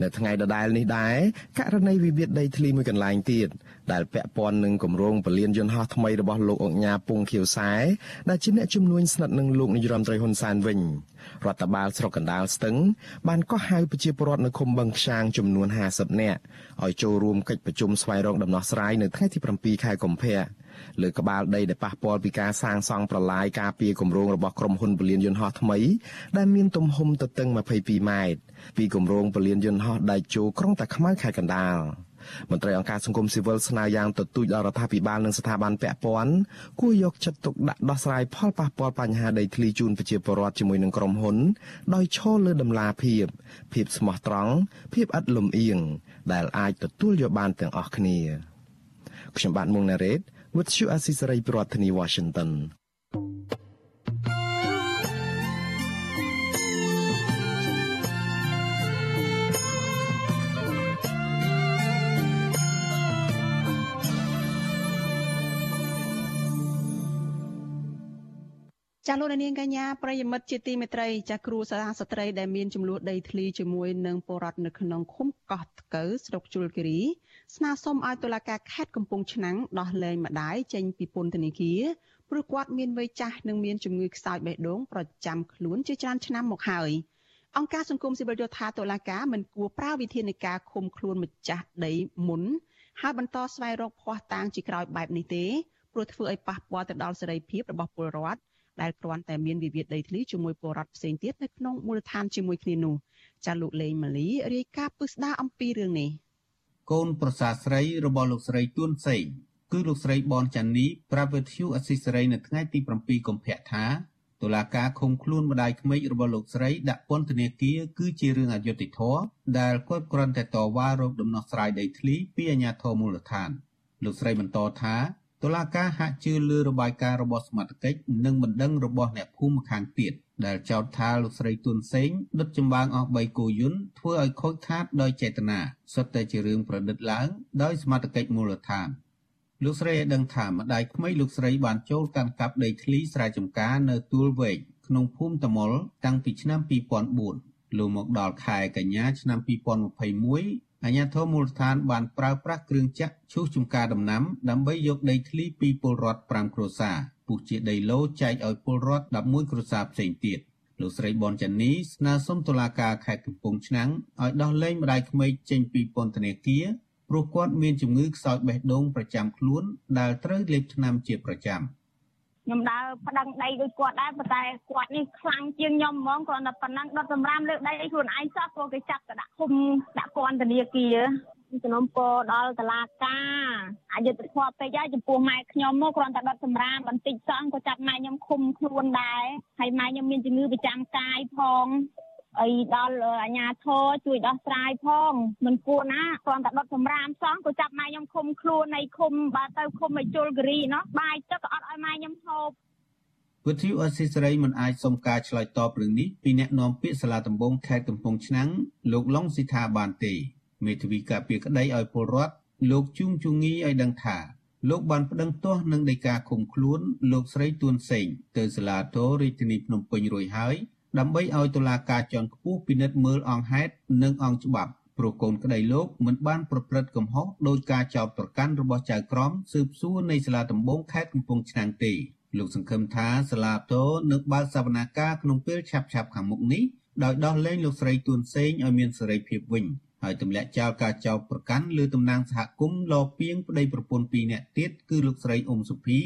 [SPEAKER 15] នៅថ្ងៃដដែលនេះដែរករណីវិវាទដីធ្លីមួយកន្លែងទៀតដែលពាក់ព័ន្ធនឹងគម្រោងពលានយន្តហោះថ្មីរបស់លោកអង្ញាពងខៀវសែដែលជាអ្នកជំនួញស្និទ្ធនឹងលោកនាយរដ្ឋមន្ត្រីហ៊ុនសែនវិញរដ្ឋបាលស្រុកកណ្ដាលស្ទឹងបានកោះហៅប្រជាពលរដ្ឋនៅឃុំបឹងខ្យាងចំនួន50នាក់ឲ្យចូលរួមកិច្ចប្រជុំស្វែងរកដំណោះស្រាយនៅថ្ងៃទី7ខែកុម្ភៈ លើក្បាលដីដែលប៉ះពាល់ពីការសាងសង់ប្រឡាយការពារគម្រោងរបស់ក្រុមហ៊ុនពលានយន្តហោះថ្មី ដែលមានទំហំទទឹង22ម៉ែត្រពីគម្រោងពលានយន្តហោះដៃជោក្រុងតាខ្មៅខេត្តកណ្ដាលមន្ត្រីអង្គការសង្គមស៊ីវិលស្នើយ៉ាងទទូចដល់រដ្ឋាភិបាលនិងស្ថាប័នពាក់ព័ន្ធគួរយកចិត្តទុកដាក់ដោះស្រាយផលប៉ះពាល់បញ្ហាដីធ្លីជូនប្រជាពលរដ្ឋជាមួយនឹងក្រុមហ៊ុន ដោយឈលលើដំណាភាព ភាពស្មោះត្រង់ភាពឥតលំអៀងដែលអាចទទួលយកបានទាំងអស់គ្នាខ្ញុំបាទមុងណារ៉េត with you អស៊ីសេរីប្រធានាធិបតី Washington
[SPEAKER 1] ចាលោកនាងកញ្ញាប្រិយមិត្តជាទីមេត្រីចាគ្រូសាស្ត្រីដែលមានចំនួនដីធ្លីជាមួយនឹងពលរដ្ឋនៅក្នុងឃុំកោះថ្កូវស្រុកជលគិរី ស្នើសុំឲ្យតុលាការខេត្តកំពង់ឆ្នាំងដោះលែងម្ដាយចេញពីពន្ធនាគារព្រោះគាត់មានវ័យចាស់និងមានជំងឺខ្សោយបេះដូងប្រចាំខ្លួនជាច្រើនឆ្នាំមកហើយអង្គការសង្គមស៊ីវិលយល់ថាតុលាការមិនគួរប្រើវិធានការឃុំខ្លួនម្ចាស់ដីមុនហើយបន្តស្វែងរកភ័ស្តុតាងជាក្រោយបែបនេះទេព្រោះធ្វើឲ្យប៉ះពាល់ទៅដល់សេរីភាពរបស់ពលរដ្ឋដែលគ្រាន់តែមានវិវាទដីធ្លីជាមួយពលរដ្ឋផ្សេងទៀតនៅក្នុងមូលដ្ឋានជាមួយគ្នានោះចាលោកលេងម៉ាលីរាយការណ៍ពឹស្ដារអំពីរឿងនេះ
[SPEAKER 19] កូនប្រសាស្រីរបស់លោកស្រីទួនសេងគឺលោកស្រីបនចាន់នីប្រាប់វិទ្យុអស៊ីសេរីនៅថ្ងៃទី7កុម្ភៈថាតុលាការឃុំខ្លួនម្ដាយក្មេករបស់លោកស្រីដាក់ពន្ធនាគារគឺជារឿងអយុត្តិធម៌ដែលគាត់គ្រាន់តែតវ៉ារកដំណោះស្រាយដីធ្លីពីអាជ្ញាធរមូលដ្ឋាន លោកស្រីបន្តថាតុលាការហាក់ជឿលើរបាយការណ៍របស់សមត្ថកិច្ចនិងបណ្ដឹងរបស់អ្នកភូមិខាងទៀត ដែលចោទថាលោកស្រីទុនសេងដុតចម្បាំងអស់3គូយន្តធ្វើឲ្យខូចខាតដោយចេតនាសុទ្ធតែជារឿងប្រឌិតឡើងដោយសមត្ថកិច្ចមូលដ្ឋានលោកស្រីឲ្យដឹងថាម្ដាយក្មេកលោកស្រីបានចូលកាន់កាប់ដីធ្លីស្រែចម្ការនៅទួលវែកក្នុងភូមិតមុលតាំងពីឆ្នាំ2004លោកមកដល់ខែកញ្ញាឆ្នាំ2021អាជ្ញាធរមូលដ្ឋានបានប្រើប្រាស់គ្រឿងចាក់ឈូសចំការដំណាំដើម្បីយកដីធ្លីពីពលរដ្ឋ5គ្រួសារ ពុះជាដីឡូចែកឲ្យពលរដ្ឋ11គ្រួសារផ្សេងទៀតលោកស្រីបនចានីស្នើសុំតុលាការខេត្តកំពង់ឆ្នាំងឲ្យដោះលែងម្ដាយក្មេកចេញពីពន្ធនាគារព្រោះគាត់មានជំងឺខ្សោយបេះដូងប្រចាំខ្លួនដែលត្រូវលេបថ្នាំជាប្រចាំ
[SPEAKER 20] ខ្ញុំដើរប្តឹងដីដូចគាត់ដែរប៉ុន្តែគាត់នេះខ្លាំងជាងខ្ញុំហ្មងគ្រាន់តែប៉ុណ្ណឹងដុតសម្រាមលើដីខ្លួនឯងសោះព្រោះគេចាប់ទៅដាក់ឃុំដាក់ពន្ធនាគារ ជំនុំពរដល់តឡាការអយុធធម៌ពេកហើយចំពោះម៉ែខ្ញុំមកគ្រាន់តែដុតសម្រាមបន្តិចសោះក៏ចាប់ម៉ែខ្ញុំឃុំខ្លួនដែរហើយម៉ែខ្ញុំមានជំងឺប្រចាំកាយផងអីដល់អាជ្ញាធរជួយដោះស្រាយផងមិនគួរណាគ្រាន់តែដុតសម្រាមសោះក៏ចាប់ម៉ែខ្ញុំឃុំខ្លួននៃឃុំបើទៅឃុំឲ្យជលគិរីណោះបាយទឹកក៏អត់ឲ្យម៉ែខ្ញុំហូប
[SPEAKER 19] វិទ្យុអស៊ីសេរីមិនអាចសុំការឆ្លើយតបរឿងនេះពីអ្នកនាំពាក្យសាលាដំបងខេត្តកំពង់ឆ្នាំងលោកឡុងស៊ីថាបានទេ មេធាវីការពារក្តីឲ្យពលរដ្ឋលោកជួងជងីឲ្យដឹងថាលោកបានប្តឹងទាស់នឹងដីកាឃុំខ្លួនលោកស្រីទួនសេងទៅសាលាតូរាជធានីភ្នំពេញរួចហើយដើម្បីឲ្យតុលាការជាន់ខ្ពស់ពិនិត្យមើលអង្គហេតុនិងអង្គច្បាប់ព្រោះកូនក្តីលោកមិនបានប្រព្រឹត្តកំហុសដោយការចោទប្រកាន់របស់ចៅក្រមស៊ើបសួរនៃសាលាដំបងខេត្តកំពង់ឆ្នាំងទេលោកសង្ឃឹមថាសាលាតូនឹងបើកសវនាការក្នុងពេលឆាប់ៗខាងមុខនេះដោយដោះលែងលោកស្រីទួនសេងឲ្យមានសេរីភាពវិញ ហើយទម្លាក់ចោលការចោទប្រកាន់លើតំណាងសហគមន៍លពីងប្តីប្រពន្ធពីរនាក់ទៀតគឺលោកស្រីអ៊ុំសុភី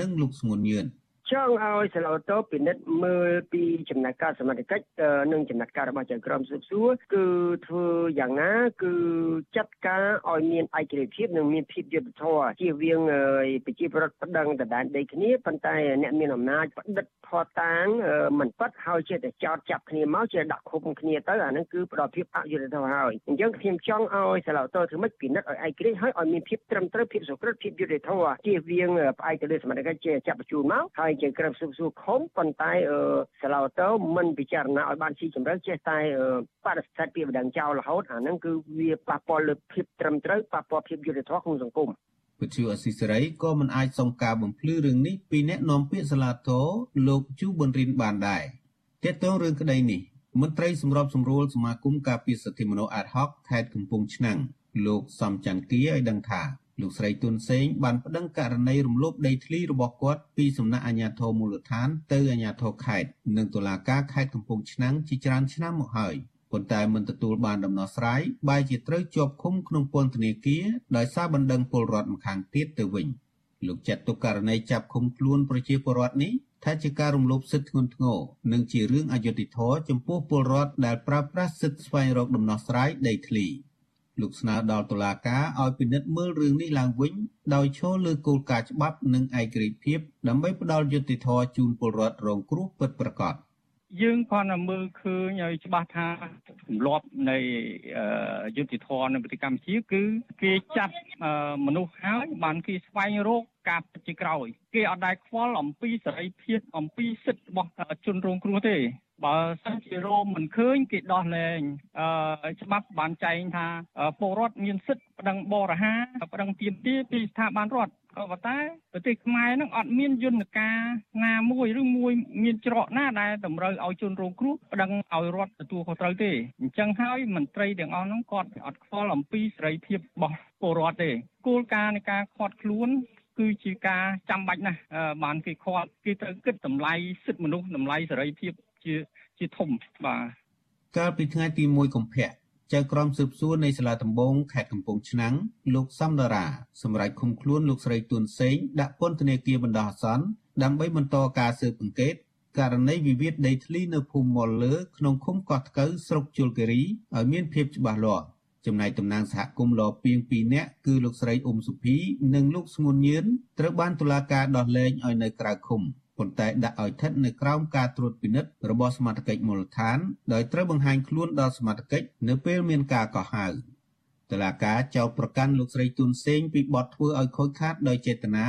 [SPEAKER 19] និងលោកស្ងួនញឿន
[SPEAKER 21] ចង់ឲ្យសាឡាតូពិនិត្យមើលពីចំណាត់ការសមត្ថកិច្ចនិងចំណាត់ការរបស់ចៅក្រមស៊ើបសួរគឺធ្វើយ៉ាងណាគឺចាត់ការឲ្យមានឯករាជ្យភាពនិងមានភាពយុត្តិធម៌ជៀសវាងប្រជាប្រដ្ឋប្តឹងដដែលដីគ្នាប៉ុន្តែអ្នកមានអំណាចផ្តិតផតាងមិនប៉ັດហើយជាតែចោតចាប់គ្នាមកជាដាក់ឃុំគ្នាទៅអានឹងគឺផ្ដល់ភាពអយុត្តិធម៌ហើយអញ្ចឹងខ្ញុំចង់ឲ្យសាឡាតូធ្វើម៉េចពិនិត្យឲ្យឯករាជ្យហើយឲ្យមានភាពត្រឹមត្រូវភាពសុក្រឹតភាពយុត្តិធម៌ជៀសវាងផ្អែកទៅលើសមត្ថកិច្ចជាចាប់បញ្ជូនមកហើយជាក្រឹមស៊ើបសួរខំប៉ុន្តែសាឡាតូមិនពិចារណាឲ្យបានស៊ីជម្រៅចេះតែបដិសេធពីបណ្ដឹងចោលរហូតអាហ្នឹងគឺវាប៉ះពាល់លើភាពត្រឹមត្រូវប៉ះពាល់ភាពយុត្តិធម៌ក្នុងសង្គម
[SPEAKER 19] វិទ្យុអស៊ីសេរីក៏មិនអាចសុំការបំភ្លឺរឿងនេះពីអ្នកនាំពាក្យសាលាតូលោកជូប៊ុនរិនបានដែរទាក់ទងរឿងក្តីនេះមន្ត្រីសម្របសម្រួលសមាគមការពារសិទ្ធិមនុស្សអាតហុកខេត្តកំពង់ឆ្នាំងលោកសំច័ន្ទគីឲ្យដឹងថា លោកស្រីទុនសេងបានប្តឹងករណីរំលោភដីធ្លីរបស់គាត់ពីសំណាក់អាជ្ញាធរមូលដ្ឋានទៅអាជ្ញាធរខេត្តនិងតុលាការខេត្តកំពង់ឆ្នាំងជាច្រើនឆ្នាំមកហើយប៉ុន្តែមិនទទួលបានដំណោះស្រាយបែរជាត្រូវជាប់ឃុំក្នុងពន្ធនាគារដោយសារបណ្ដឹងពលរដ្ឋម្ខាងទៀតទៅវិញលោកចាត់ទុកករណីចាប់ឃុំខ្លួនប្រជាពលរដ្ឋនេះថាជាការរំលោភសិទ្ធិធ្ងន់ធ្ងរនិងជារឿងអយុត្តិធម៌ចំពោះពលរដ្ឋដែលប្រើប្រាស់សិទ្ធិស្វែងរកដំណោះស្រាយដីធ្លី។ លោកស្នើដល់តុលាការឲ្យពិនិត្យមើលរឿងនេះឡើងវិញដោយឈលលើគោលការណ៍ច្បាប់និងឯករាជ្យភាពដើម្បីផ្ដល់យុត្តិធម៌ជូនពលរដ្ឋរងគ្រោះពិតប្រាកដ
[SPEAKER 22] យើងគ្រាន់តែមើលឃើញឲ្យច្បាស់ថាទម្លាប់នៃយុតិធធននៅប្រទេសកម្ពុជាគឺគេចាប់មនុស្សហើយបានគេស្វែងរកការពិតជាក្រោយ គេអត់ដែលខ្វល់អំពីសេរីភាពអំពីសិទ្ធិរបស់ជនរងគ្រោះទេ បើសិនជារោមមិនឃើញគេដោះលែងអឺច្បាប់បានចែងថាពលរដ្ឋមានសិទ្ធិប្តឹងបរិហាប្តឹងទាមទារពីស្ថាប័នរដ្ឋក៏ប៉ុន្តែប្រទេសខ្មែរនឹងអត់មានយន្តការណាមួយឬមួយមានច្រកណាដែលតម្រូវឲ្យជនរងគ្រោះប្តឹងឲ្យរដ្ឋទទួលខុសត្រូវទេអញ្ចឹងហើយមន្ត្រីទាំងអស់ហ្នឹងគាត់អត់ខ្វល់អំពីសេរីភាពរបស់ពលរដ្ឋទេគោលការណ៍នៃការខាត់ខ្លួនគឺជាការចាំបាច់ណាស់បានគេខាត់គេត្រូវគិតតម្លៃសិទ្ធិមនុស្សតម្លៃសេរីភាព ជាជាធំបាទ
[SPEAKER 19] កាលពីថ្ងៃទី1កុម្ភៈចៅក្រមស៊ើបសួរនៃសាលាដំបងខេត្តកំពង់ឆ្នាំងលោកសំដារាសម្រាប់ឃុំខ្លួនលោកស្រីទួនសេងដាក់ពន្ធនាគារបណ្ដោះអាសន្នដើម្បីបន្តការស៊ើបអង្កេតករណីវិវាទដីធ្លីនៅភូមិមលលើក្នុងឃុំកោះថ្កូវស្រុកជលគិរីឲ្យមានភាពច្បាស់លាស់ចំណែកតំណាងសហគមន៍លពីង2នាក់គឺលោកស្រីអ៊ុំសុភីនិងលោកស្ងួនញឿនត្រូវបានតុលាការដោះលែងឲ្យនៅក្រៅឃុំ ប៉ុន្តែដាក់ឲ្យស្ថិតនៅក្រោមការត្រួតពិនិត្យរបស់សមត្ថកិច្ចមូលដ្ឋានដោយត្រូវបង្ហាញខ្លួនដល់សមត្ថកិច្ចនៅពេលមានការកោះហៅតឡាការចោទប្រកាន់លោកស្រីទុនសេងពីបទធ្វើឲ្យខូចខាតដោយចេតនា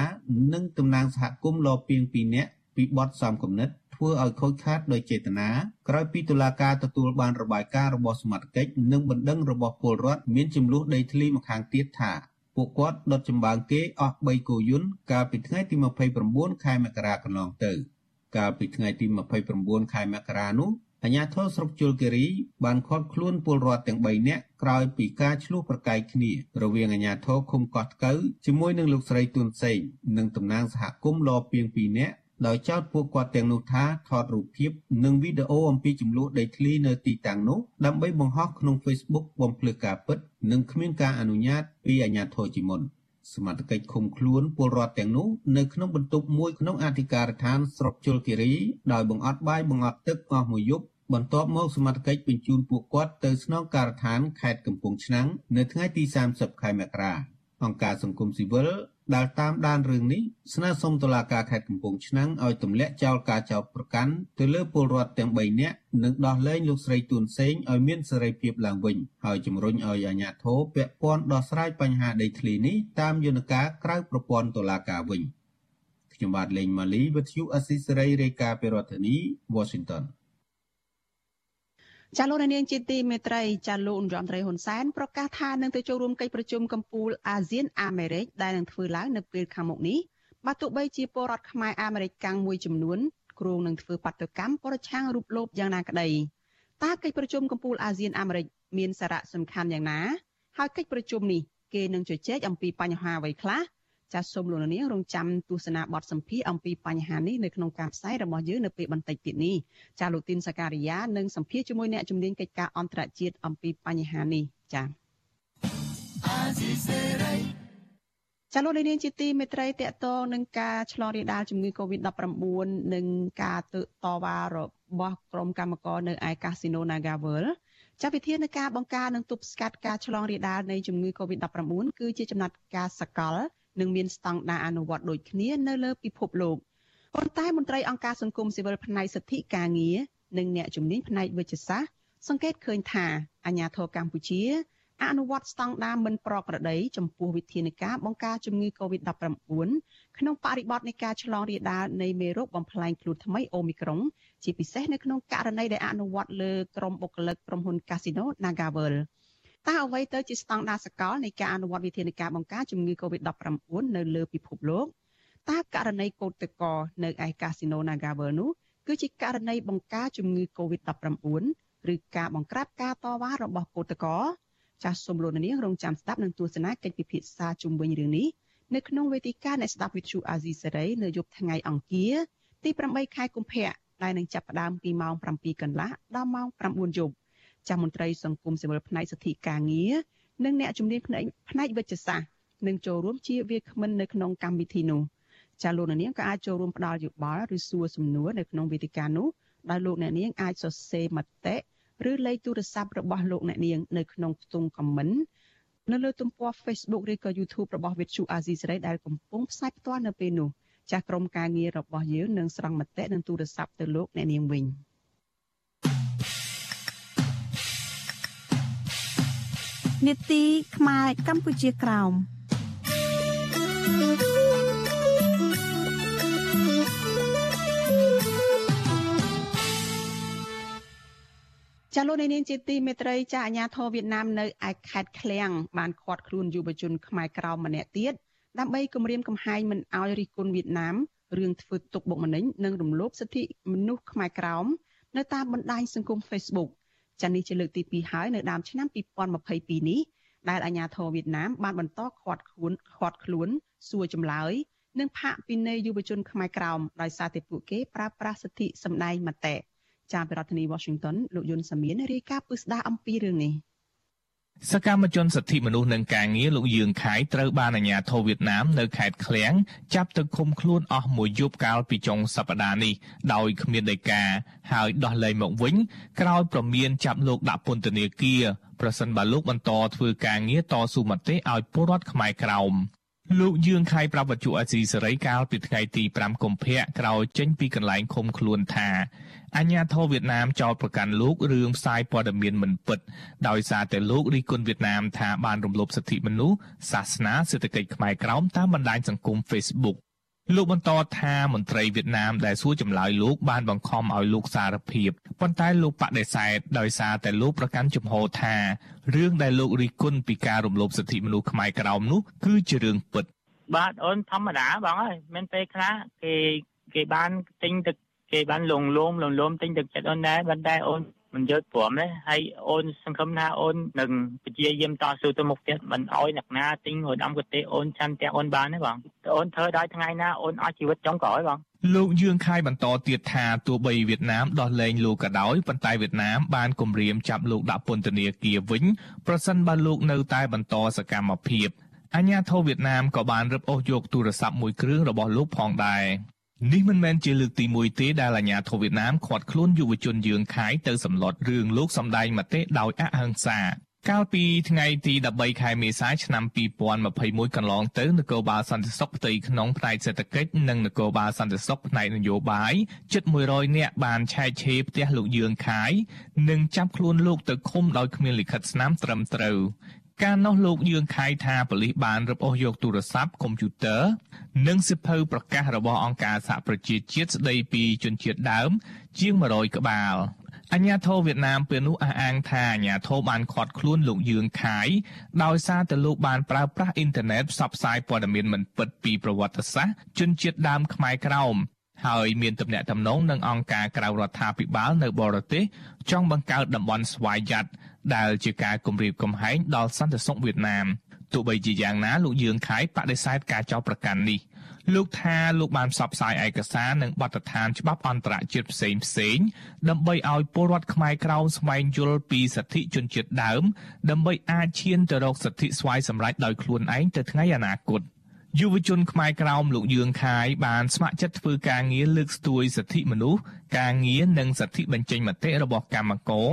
[SPEAKER 19] និងតំណាងសហគមន៍លពីង2នាក់ពីបទសំគំនិតធ្វើឲ្យខូចខាតដោយចេតនាក្រោយពីតុលាការទទួលបានរបាយការណ៍របស់សមត្ថកិច្ចនិងបណ្ដឹងរបស់ពលរដ្ឋមានចំនួនដីធ្លីម្ខាងទៀតថា ពួកគាត់ដុតចម្បាំងគេអស់3គោយន្តកាលពីថ្ងៃទី29ខែមករាកន្លងទៅ កាលពីថ្ងៃទី29ខែមករានោះអាជ្ញាធរស្រុកជលគិរីបានឃាត់ខ្លួនពលរដ្ឋទាំង3នាក់ក្រោយពីការឈ្លោះប្រកែកគ្នារវាងអាជ្ញាធរឃុំកោះថ្កូវជាមួយនឹងលោកស្រីទួនសេងនិងតំណាងសហគមន៍លពីង2នាក់ ដោយចោទពួកគាត់ទាំងនោះថាថតរូបភាពនិងវីដេអូអំពីចំនួនដីធ្លីនៅទីតាំងនោះដើម្បីបង្ហោះក្នុង Facebook បំភ្លឺការពិត និងគ្មានការអនុញ្ញាតពីអាជ្ញាធរជាមុនសមត្ថកិច្ចឃុំខ្លួនពលរដ្ឋទាំងនោះនៅក្នុងបន្ទប់មួយក្នុងអធិការដ្ឋានស្រុកជលគិរីដោយបង្អត់បាយបង្អត់ទឹកអស់មួយយប់បន្ទាប់មកសមត្ថកិច្ចបញ្ជូនពួកគាត់ទៅស្នងការដ្ឋានខេត្តកំពង់ឆ្នាំងនៅថ្ងៃទី30ខែមករាអង្គការសង្គមស៊ីវិល ដែលតាមដានរឿងនេះស្នើសុំតុលាការខេត្តកំពង់ឆ្នាំងឲ្យទម្លាក់ចោលការចោទប្រកាន់ទៅលើពលរដ្ឋទាំង3នាក់និងដោះលែងលោកស្រីទួនសេងឲ្យមានសេរីភាពឡើងវិញហើយជំរុញឲ្យអាជ្ញាធរពាក់ព័ន្ធដោះស្រាយបញ្ហាដីធ្លីនេះតាមយន្តការក្រៅប្រព័ន្ធតុលាការវិញខ្ញុំបាទលេងម៉ាលីវិទ្យុអស៊ីសេរីរាយការណ៍ពីរដ្ឋធានី Washington
[SPEAKER 1] ចាលោកនាងជាទីមេត្រីចាលោកនាយរដ្ឋមន្ត្រីហ៊ុនសែនប្រកាសថានឹងទៅចូលរួមកិច្ចប្រជុំកំពូលអាស៊ានអាមេរិកដែលនឹងធ្វើឡើងនៅពេលខាងមុខនេះបើទោះបីជាពលរដ្ឋខ្មែរអាមេរិកកាំងមួយចំនួនគ្រងនឹងធ្វើបាតុកម្មប្រឆាំងរូបលោកយ៉ាងណាក្តីតើកិច្ចប្រជុំកំពូលអាស៊ានអាមេរិកមានសារៈសំខាន់យ៉ាងណា ហើយកិច្ចប្រជុំនេះគេនឹងជជែកអំពីបញ្ហាអ្វីខ្លះ ចាសសូមលោកនាងរងចាំទស្សនាបទសម្ភាសអំពីបញ្ហានេះនៅក្នុងការផ្សាយរបស់យើងនៅពេលបន្តិចទៀតនេះចាសលោកទីនសការីយ៉ានឹងសម្ភាសជាមួយអ្នកជំនាញកិច្ចការអន្តរជាតិអំពីបញ្ហានេះចាសចាលោកនាងជាទីមេត្រីតកតងនឹងការឆ្លងរាលដាលជំងឺ Covid-19 និងការតវ៉ារបស់ក្រុមកម្មករនៅឯកាស៊ីណូ Nagavel ចាវិធាននៃការបង្ការនិងទប់ស្កាត់ការឆ្លងរាលដាលនៃជំងឺ Covid-19 គឺជាចំណាត់ការសកល និងមានស្តង់ដារអនុវត្តដូចគ្នានៅលើពិភពលោកប៉ុន្តែមន្ត្រីអង្គការសង្គមស៊ីវិលផ្នែកសិទ្ធិការងារនិងអ្នកជំនាញផ្នែកវិទ្យាសាស្ត្រសង្កេតឃើញថាអាញាធរកម្ពុជាអនុវត្តស្តង់ដារមិនប្រក្រតីចំពោះវិធានការបង្ការជំងឺ Covid-19 ក្នុងបរិបទនៃការឆ្លងរាលដាលនៃមេរោគបំផ្លែងខ្លួនថ្មីអូមីក្រុង ជាពិសេសនៅក្នុងករណីដែលអនុវត្តលើក្រុមបុគ្គលិកក្រុមហ៊ុន Casino Nagavel តើអ្វីទៅជាស្តង់ដារសកលនៃការអនុវត្តវិធានការបង្ការជំងឺ Covid-19 នៅលើពិភពលោកតើករណីកោតតកនៅឯកាស៊ីណូ Nagavel នោះគឺជាករណីបង្ការជំងឺ Covid-19 ឬការបង្ក្រាបការតវ៉ារបស់កោតតកចាសសូមលោកនាងរងចាំស្ដាប់នឹងទស្សនាកិច្ចពិភាក្សាជុំវិញរឿងនេះនៅក្នុងវេទិកាអ្នកស្ដាប់វិទ្យុអាស៊ីសេរីនៅយប់ថ្ងៃអង្គារទី8ខែកុម្ភៈដែលនឹងចាប់ផ្ដើមពីម៉ោង7កន្លះដល់ម៉ោង9យប់ ចាស់មន្ត្រីសង្គមស៊ីវិលផ្នែកសិទ្ធិការងារនិងអ្នកជំនាញផ្នែកផ្នែកវិទ្យាសាស្ត្រនឹងចូលរួមជាវាគ្មិននៅក្នុងកម្មវិធីនោះចាលោកនាងក៏អាចចូលរួមផ្ដល់យោបល់ឬសួរសំណួរនៅក្នុងវេទិកានោះដោយលោកអ្នកនាងអាចសរសេរមតិឬលេខទូរស័ព្ទរបស់លោកអ្នកនាងនៅក្នុងខ្ទង់ comment នៅលើទំព័រ Facebook ឬក៏ YouTube របស់ Vithu Azizi Serai ដែលកំពុងផ្សាយផ្ទាល់នៅពេលនេះចាស់ក្រុមការងាររបស់យើងនឹងស្រង់មតិនិងទូរស័ព្ទទៅលោកអ្នកនាងវិញ។
[SPEAKER 23] នេតិខ្មែរកម្ពុជាក្រោម
[SPEAKER 1] ចាលោកនាងជាទីមេត្រីចាអាញាធរវៀតណាមនៅឯខេត្តឃ្លៀងបានឃាត់ខ្លួនយុវជនខ្មែរក្រោមម្នាក់ទៀតដើម្បីគម្រាមកំហែងមិនឲ្យរិះគន់វៀតណាមរឿងធ្វើទុកបុកម្នេញនិងរំលោភសិទ្ធិមនុស្សខ្មែរក្រោមនៅតាមបណ្ដាញសង្គម Facebook ចានេះជាលើកទី2ហើយនៅដើមឆ្នាំ2022នេះដែលអាញាធរវៀតណាមបានបន្តខាត់ខ្លួនខាត់ខ្លួនសួរចម្លើយនិងផាកពិន័យយុវជនខ្មែរក្រោមដោយសារតែពួកគេប្រើប្រាស់សិទ្ធិសម្ដែងមតិចាពីរដ្ឋធានី Washington លោកយុនសាមៀនរាយការណ៍ពឹស្ដារអំពីរឿងនេះ
[SPEAKER 24] សកម្មជនសិទ្ធិមនុស្សនិងការងារលោកយឿងខៃត្រូវបានអាជ្ញាធរវៀតណាមនៅខេត្តឃ្លៀងចាប់ទៅឃុំខ្លួនអស់មួយយប់កាលពីចុងសប្តាហ៍នេះដោយគ្មានដីកាហើយដោះលែងមកវិញក្រោយប្រមានចាប់លោកដាក់ពន្ធនាគារប្រសិនបើលោកបន្តធ្វើការងារតស៊ូមតិឲ្យពលរដ្ឋខ្មែរក្រោម លោកយឿងខៃប្រាប់វត្ថុអាស៊ីសេរីកាលពីថ្ងៃទី5កុម្ភៈក្រោយចេញពីកន្លែងឃុំខ្លួនថាអញ្ញាធរវៀតណាមចោទប្រកាន់លោករឿងផ្សាយព័ត៌មានមិនពិតដោយសារតែលោករិះគន់វៀតណាមថាបានរំលោភសិទ្ធិមនុស្សសាសនាសេដ្ឋកិច្ចខ្មែរក្រោមតាមបណ្ដាញសង្គម Facebook លោកបន្តថាមន្ត្រីវៀតណាមដែលសួរចម្លើយលោកបានបង្ខំឲ្យលោកសារភាពប៉ុន្តែលោកបដិសេធដោយសារតែលោកប្រកាន់ជំហរថារឿងដែលលោករិះគន់ពីការរំលោភសិទ្ធិមនុស្សខ្មែរក្រោមនោះគឺជារឿងពិត
[SPEAKER 25] បាទអូនធម្មតាបងអើយមានពេលខ្លះគេគេបានទិញទឹកគេបានលងលោមលងលោមទិញទឹកចិត្តអូនដែរប៉ុន្តែអូន មិនយកព្រមទេហើយអូនសង្ឃឹមថាអូននឹងពជាយាមតស៊ូទៅមុខទៀតមិនអោយអ្នកណាទិញរដំកទេអូនឆាន់ទាំងអូនបានទេបងអូនធ្វើដល់ថ្ងៃណាអូនអស់ជីវិតចុងក្រោយបង
[SPEAKER 24] លោកយឿងខៃបន្តទៀតថាទោះបីវៀតណាមដោះលែងលោកក៏ដោយប៉ុន្តែវៀតណាមបានគំរាមចាប់លោកដាក់ពន្ធនាគារវិញប្រសិនបើលោកនៅតែបន្តសកម្មភាពអាញាធរវៀតណាមក៏បានរឹបអូសយកទូរស័ព្ទមួយគ្រឿងរបស់លោកផងដែរ នេះមិនមែនជាលើកទី1ទេដែលអាញាធរវៀតណាមឃាត់ខ្លួនយុវជនយឿងខៃទៅសម្លុតរឿងលោកសម្ដែងមតិដោយអហិង្សាកាលពីថ្ងៃទី13ខែមេសាឆ្នាំ2021កន្លងទៅនគរបាលសន្តិសុខផ្ទៃក្នុងផ្នែកសេដ្ឋកិច្ចនិងនគរបាលសន្តិសុខផ្នែកនយោបាយជិត100នាក់បានឆែកឆេរផ្ទះលោកយឿងខាយនិងចាប់ខ្លួនលោកទៅឃុំដោយគ្មានលិខិតស្នាមត្រឹមត្រូវ ការនោះលោកយឿងខៃថាប៉ូលីសបានរឹបអូសយកទូរស័ព្ទកុំព្យូទ័រនិងសិភៅប្រកាសរបស់អង្គការសហប្រជាជាតិស្តីពីជនជាតិដើម ជាង100ក្បាលអញ្ញាធិវៀតណាមពេលនោះអះអាងថាអញ្ញាធិបានខាត់ខ្លួនលោកយឿងខាយដោយសារតែលោកបានប្រើប្រាស់អ៊ីនធឺណិតផ្សព្វផ្សាយព័ត៌មានមិនពិតពីប្រវត្តិសាស្ត្រជនជាតិដើមខ្មែរក្រោមហើយមានទំនាក់ទំនងនឹងអង្គការក្រៅរដ្ឋាភិបាលនៅបរទេសចង់បង្កើតតំបន់ស្វ័យយ័ត ដែលជាការគំរាមកំហែងដល់សន្តិសុខវៀតណាមទោះបីជាយ៉ាងណាលោកយឿងខៃបដិសេធការចោទប្រកាន់នេះលោកថាលោកបានផ្សព្វផ្សាយឯកសារនិងបទដ្ឋានច្បាប់អន្តរជាតិផ្សេងផ្សេងដើម្បីឲ្យពលរដ្ឋខ្មែរក្រោមស្វែងយល់ពីសិទ្ធិជនជាតិដើម ដើម្បីអាចឈានទៅរកសិទ្ធិស្វ័យសម្រេចដោយខ្លួនឯងទៅថ្ងៃអនាគត។យុវជនខ្មែរក្រោមលោកយឿងខាយបានស្ម័គ្រចិត្តធ្វើការងារលើកស្ទួយសិទ្ធិមនុស្ស ការងារនិងសិទ្ធិបញ្ចេញមតិរបស់កម្មករ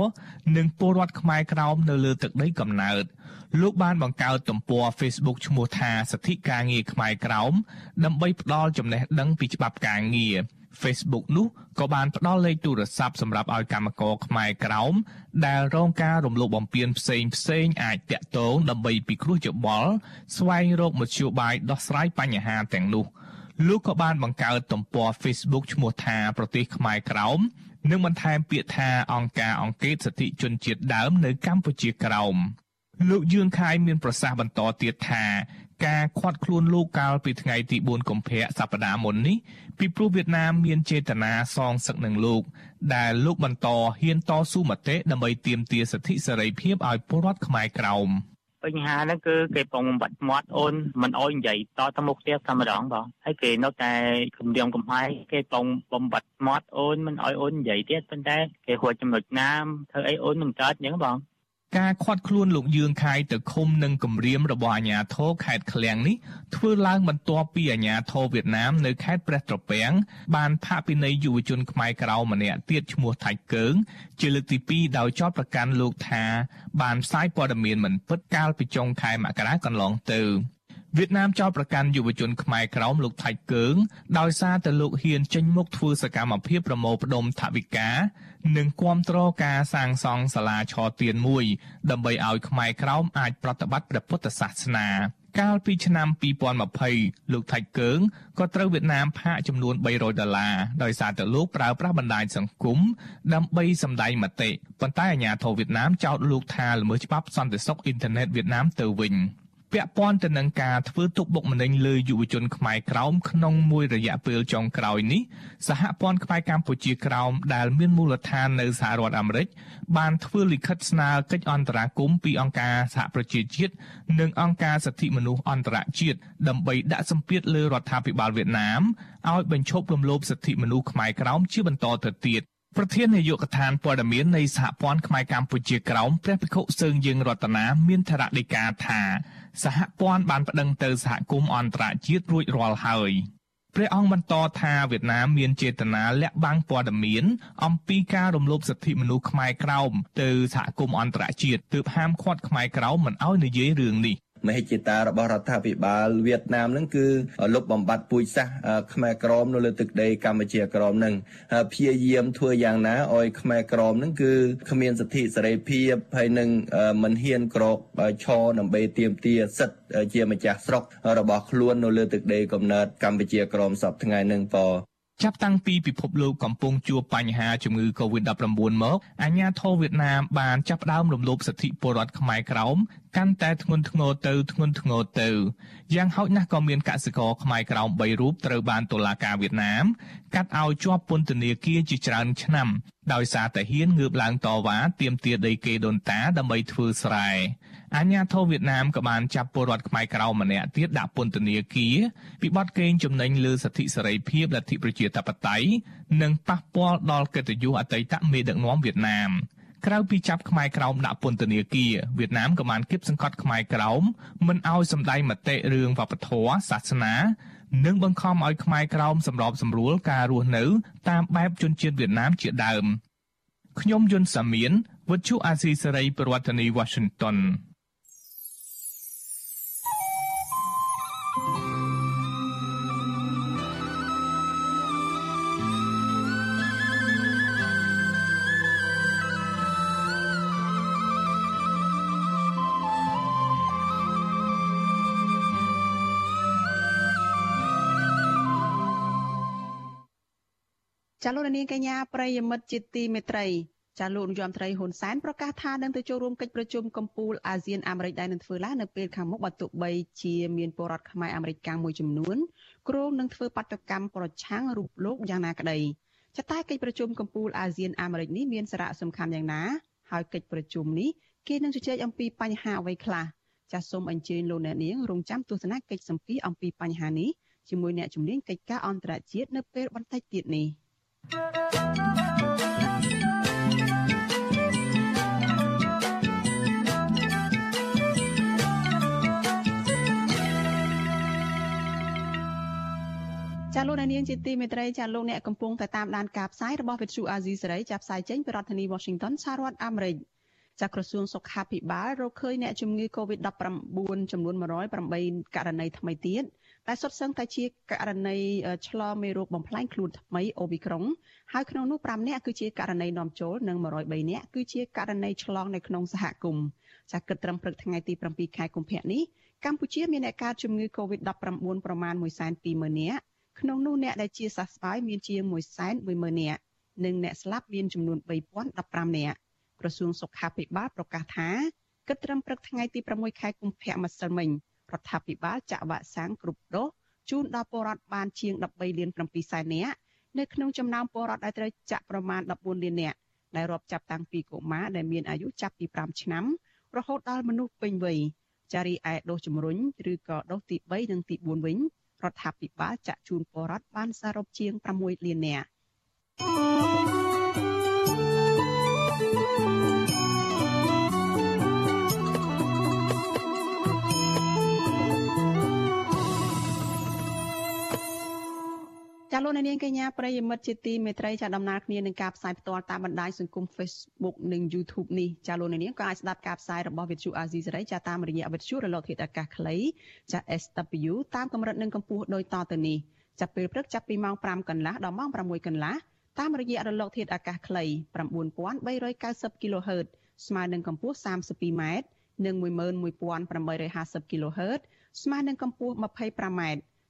[SPEAKER 24] និងពលរដ្ឋខ្មែរក្រោមនៅលើទឹកដីកំណើតលោកបានបង្កើតទំព័រ Facebook ឈ្មោះថាសិទ្ធិការងារខ្មែរក្រោមដើម្បីផ្ដល់ចំណេះដឹងពីច្បាប់ការងារ Facebook នោះក៏បានផ្ដល់លេខទូរស័ព្ទសម្រាប់ឲ្យកម្មករខ្មែរក្រោមដែលរងការរំលោភបំពានផ្សេងផ្សេងអាចតាក់ទងដើម្បីពិគ្រោះយោបល់ស្វែងរកមធ្យោបាយដោះស្រាយបញ្ហាទាំងនោះ លោកក៏បានបង្កើតទំព័រ Facebook ឈ្មោះថាប្រទេសខ្មែរក្រោមនិងបន្ថែមពាក្យថាអង្គការអង្គការសិទ្ធិជនជាតិដើមនៅកម្ពុជាក្រោមលោកយឿងខាយមានប្រសាសន៍បន្តទៀតថាការខាត់ខ្លួនលោកកាលពីថ្ងៃទី4កុម្ភៈសប្តាហ៍មុននេះពីព្រោះវៀតណាមមានចេតនាសងសឹកនឹងលោក ដែលលោកបន្តហ៊ានតស៊ូមតិដើម្បីទាមទារសិទ្ធិសេរីភាពឲ្យពលរដ្ឋខ្មែរក្រោម
[SPEAKER 25] បញ្ហាហ្នឹងគឺគេពងបំបត្តិមាត់អូនមិនអោយនិយាយតទៅមុខទៀតតែម្ដងបងហើយគេនៅតែគម្រាមកំហែងគេពងបំបត្តិមាត់អូនមិនអោយអូននិយាយទៀតប៉ុន្តែគេហួចចំណុចណាមធ្វើអីអូនមិនកើតអញ្ចឹងបង
[SPEAKER 24] ការខាត់ខ្លួនលោកយឿងខាយទៅឃុំនឹងគម្រាមរបស់អាជ្ញាធរខេត្តឃ្លៀងនេះធ្វើឡើងបន្ទាប់ពីអាជ្ញាធរវៀតណាមនៅខេត្តព្រះត្រពាំងបានផាកពិន័យយុវជនខ្មែរក្រៅម្នាក់ទៀតឈ្មោះថៃកើងជាលើកទី2ដោយចោទប្រកាន់លោកថាបានផ្សាយព័ត៌មានមិនពិតកាលពីចុងខែមករាកន្លងទៅវៀតណាមចោទប្រកាន់យុវជនខ្មែរក្រោមលោកថៃកើងដោយសារតែលោកហ៊ានចេញមុខធ្វើសកម្មភាពប្រមូលផ្ដុំថវិកា និងគាំទ្រការសាងសង់សាលាឆទានមួយ ដើម្បីឲ្យខ្មែរក្រោមអាចប្រតិបត្តិព្រះពុទ្ធសាសនាកាលពីឆ្នាំ2020លោកថៃកើងក៏ត្រូវវៀតណាមផាកចំនួន300ដុល្លារដោយសារតែលោកប្រើប្រាស់បណ្ដាញសង្គមដើម្បីសម្ដែងមតិប៉ុន្តែអាជ្ញាធរវៀតណាមចោទលោកថាល្មើសច្បាប់សន្តិសុខអ៊ីនធឺណិតវៀតណាមទៅវិញ។ ពាក់ព័ន្ធទៅនឹងការធ្វើទុកបុកម្នេញលើយុវជនខ្មែរក្រោមក្នុងមួយរយៈពេលចុងក្រោយនេះសហព័ន្ធខ្មែរកម្ពុជាក្រោមដែលមានមូលដ្ឋាននៅសហរដ្ឋអាមេរិកបានធ្វើលិខិតស្នើកិច្ចអន្តរាគមន៍ពីអង្គការសហប្រជាជាតិនិងអង្គការសិទ្ធិមនុស្សអន្តរជាតិដើម្បីដាក់សម្ពាធលើរដ្ឋាភិបាលវៀតណាមឲ្យបញ្ឈប់រំលោភសិទ្ធិមនុស្សខ្មែរក្រោមជាបន្តទៅទៀត ប្រធាននាយកដ្ឋានព័ត៌មាននៃសហព័ន្ធខ្មែរកម្ពុជាក្រោមព្រះភិក្ខុសើងយើងរតនាមានថ្នាក់ដីកាថាសហព័ន្ធបានប្តឹងទៅសហគមន៍អន្តរជាតិរួចរាល់ហើយព្រះអង្គបន្តថាវៀតណាមមានចេតនាលាក់បាំងព័ត៌មានអំពីការរំលោភសិទ្ធិមនុស្សខ្មែរក្រោមទៅសហគមន៍អន្តរជាតិទើបហាមឃាត់ខ្មែរក្រោមមិនឲ្យនិយាយរឿងនេះ
[SPEAKER 26] មហិច្ឆតារបស់រដ្ឋាភិបាលវៀតណាមនឹងគឺលុបបំបាត់ពូជសាសន៍ខ្មែរក្រមនៅលើទឹកដីកម្ពុជាក្រមនឹងព្យាយាមធ្វើយ៉ាងណាឲ្យខ្មែរក្រមនឹងគឺគ្មានសិទ្ធិសេរីភាពហើយនឹងមិនហ៊ានក្រកឈរដើម្បីទាមទារសិទ្ធិជាម្ចាស់ស្រុករបស់ខ្លួននៅលើទឹកដីកំណើតកម្ពុជាក្រមសពថ្ងៃនឹងព
[SPEAKER 24] ចាប់តាំងពីពិភពលោកកំពុងជួបបញ្ហាជំងឺ Covid-19 មកអាជ្ញាធរវៀតណាមបានចាប់ផ្ដើមរំលោភសិទ្ធិពលរដ្ឋខ្មែរក្រោមកាន់តែធ្ងន់ធ្ងរទៅធ្ងន់ធ្ងរទៅយ៉ាងហោចណាស់ក៏មានកសិករខ្មែរក្រោម3រូបត្រូវបានតុលាការវៀតណាមកាត់ឲ្យជាប់ពន្ធនាគារជាច្រើនឆ្នាំដោយសារតែហ៊ានងើបឡើងតវ៉ាទាមទារដីគេដូនតាដើម្បីធ្វើស្រែ អាញាធរវៀតណាមក៏បានចាប់ពលរដ្ឋខ្មែរក្រៅម្នាក់ទៀតដាក់ពន្ធនាគារពីបទកេងចំណេញលើសិទ្ធិសេរីភាពលទ្ធិប្រជាធិបតេយ្យនិងប៉ះពាល់ដល់កិត្តិយសអតីតមេដឹកនាំវៀតណាមក្រៅពីចាប់ខ្មែរក្រោមដាក់ពន្ធនាគារវៀតណាមក៏បានគៀបសង្កត់ខ្មែរក្រោមមិនឲ្យសម្ដែងមតិរឿងវប្បធម៌សាសនានិងបង្ខំឲ្យខ្មែរក្រោមសម្របសម្រួលការរស់នៅ តាមបែបជនជាតិវៀតណាមជាដើមខ្ញុំយុនសាមៀនវិទ្យុអាស៊ីសេរីប្រធានាធិបតី Washington
[SPEAKER 1] ចាលោកនាងកញ្ញាប្រិយមិត្តជាទីមេត្រី ចាលោកនាយរដ្ឋមន្ត្រីហ៊ុនសែនប្រកាសថានឹងទៅចូលរួមកិច្ចប្រជុំកំពូលអាស៊ានអាមេរិកដែលនឹងធ្វើឡើងនៅពេលខាងមុខបើទោះបីជាមានពលរដ្ឋខ្មែរអាមេរិកកាំងមួយចំនួនគ្រោងនឹងធ្វើបាតកម្មប្រឆាំងរូបលោកយ៉ាងណាក្តីចតែកិច្ចប្រជុំកំពូលអាស៊ានអាមេរិកនេះមានសារៈសំខាន់យ៉ាងណា ហើយកិច្ចប្រជុំនេះគេនឹងជជែកអំពីបញ្ហាអ្វីខ្លះចាសសូមអញ្ជើញលោកអ្នកនាងរងចាំទស្សនាកិច្ចសម្ភាសអំពីបញ្ហានេះជាមួយអ្នកជំនាញកិច្ចការអន្តរជាតិនៅពេលបន្តិចទៀតនេះ។ ចាលោកនាងជាទីមេត្រីចាលោកអ្នកកំពុងតែតាមដានការផ្សាយរបស់វិទ្យុអាស៊ីសេរីចាប់ផ្សាយចេញពីរដ្ឋធានី Washington សហរដ្ឋអាមេរិកចាក្រសួងសុខាភិបាលរកឃើញអ្នកជំងឺ Covid-19 ចំនួន108ករណីថ្មីទៀតដែលសុទ្ធសឹងតែជាករណីឆ្លងមេរោគបំផ្លាញខ្លួនថ្មីអូមីក្រុងហើយក្នុងនោះ5នាក់គឺជាករណីនាំចូលនិង103នាក់គឺជាករណីឆ្លងនៅក្នុងសហគមន៍ចាគិតត្រឹមព្រឹកថ្ងៃទី7ខែកុម្ភៈនេះកម្ពុជាមានអ្នកកើតជំងឺ Covid-19 ប្រមាណ120,000នាក់ ក្នុងនោះអ្នកដែលជាសះស្បើយមានជាង110,000នាក់និងអ្នកស្លាប់មានចំនួន3015នាក់ក្រសួងសុខាភិបាលប្រកាសថាគិតត្រឹមព្រឹកថ្ងៃទី6ខែកុម្ភៈម្សិលមិញរដ្ឋាភិបាលចាក់វ៉ាក់សាំងគ្រប់ដូសជូនដល់ពលរដ្ឋបានជាង13លាន7សែននាក់នៅក្នុងចំណោមពលរដ្ឋដែលត្រូវចាក់ប្រមាណ14លាននាក់ដែលរាប់ចាប់តាំងពីកុមារដែលមានអាយុចាប់ពី5ឆ្នាំរហូតដល់មនុស្សពេញវ័យចារីឯដូសជំរុញឬក៏ដូសទី3និងទី4វិញ រដ្ឋាភិបាលចាក់ជូនពលរដ្ឋបានសរុបជាង6លាននាក់ លោកនាងកញ្ញាប្រិយមិត្តជាទីមេត្រីចាដំណើរគ្នានឹងការផ្សាយផ្ទាល់តាមបណ្ដាញសង្គម Facebook និង YouTube នេះចាលោកនាងក៏អាចស្ដាប់ការផ្សាយរបស់វិទ្យុអាស៊ីសេរីចាតាមរយៈវិទ្យុរលកធាតុអាកាសខ្លីចា SW តាមកម្រិតនិងកម្ពស់ដូចតទៅនេះចាប់ពេលព្រឹកចាប់ពីម៉ោង5កន្លះដល់ម៉ោង6កន្លះតាមរយៈរលកធាតុអាកាសខ្លី9390 kHz ស្មើនឹងកម្ពស់ 32m និង11850 kHz ស្មើនឹងកម្ពស់ 25m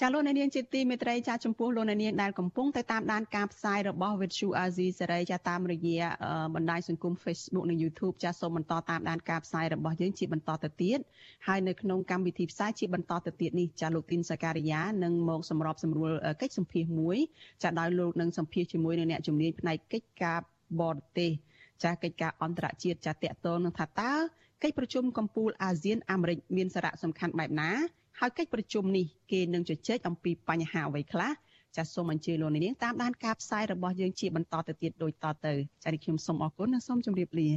[SPEAKER 1] ចាលោកអ្នកនាងជាទីមេត្រីចាចំពោះលោកអ្នកនាងដែលកំពុងតែតាមដានការផ្សាយរបស់ Vithu Azizi សេរីចាតាមរយៈបណ្ដាញសង្គម Facebook និង YouTube ចាសូមបន្តតាមដានការផ្សាយរបស់យើងជាបន្តទៅទៀតហើយនៅក្នុងកម្មវិធីផ្សាយជាបន្តទៅទៀតនេះចាលោកទីនសាការីយ៉ានឹងមកសម្របសម្រួលកិច្ចសម្ភាសមួយចាដោយលោកនឹងសម្ភាសជាមួយនឹងអ្នកជំនាញផ្នែកកិច្ចការបរទេសចាកិច្ចការអន្តរជាតិចាតកតលនឹងថាតើកិច្ចប្រជុំកំពូលអាស៊ានអាមេរិកមានសារៈសំខាន់បែបណា ហើយកិច្ចប្រជុំនេះគេនឹងជជែកអំពីបញ្ហាអ្វីខ្លះចាសសូមអញ្ជើញលោកនាងតាមដានការផ្សាយរបស់យើងជាបន្តទៅទៀតដូចតទៅចាសនេះខ្ញុំសូមអរគុណនិងសូមជម្រាបលា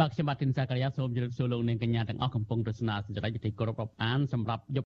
[SPEAKER 2] បាទខ្ញុំបាទទីនសាករិយាសូមជម្រាបសួរលោកនាងកញ្ញាទាំងអស់កំពុងទស្សនាសេចក្តីទីគោរពរាប់អានសម្រាប់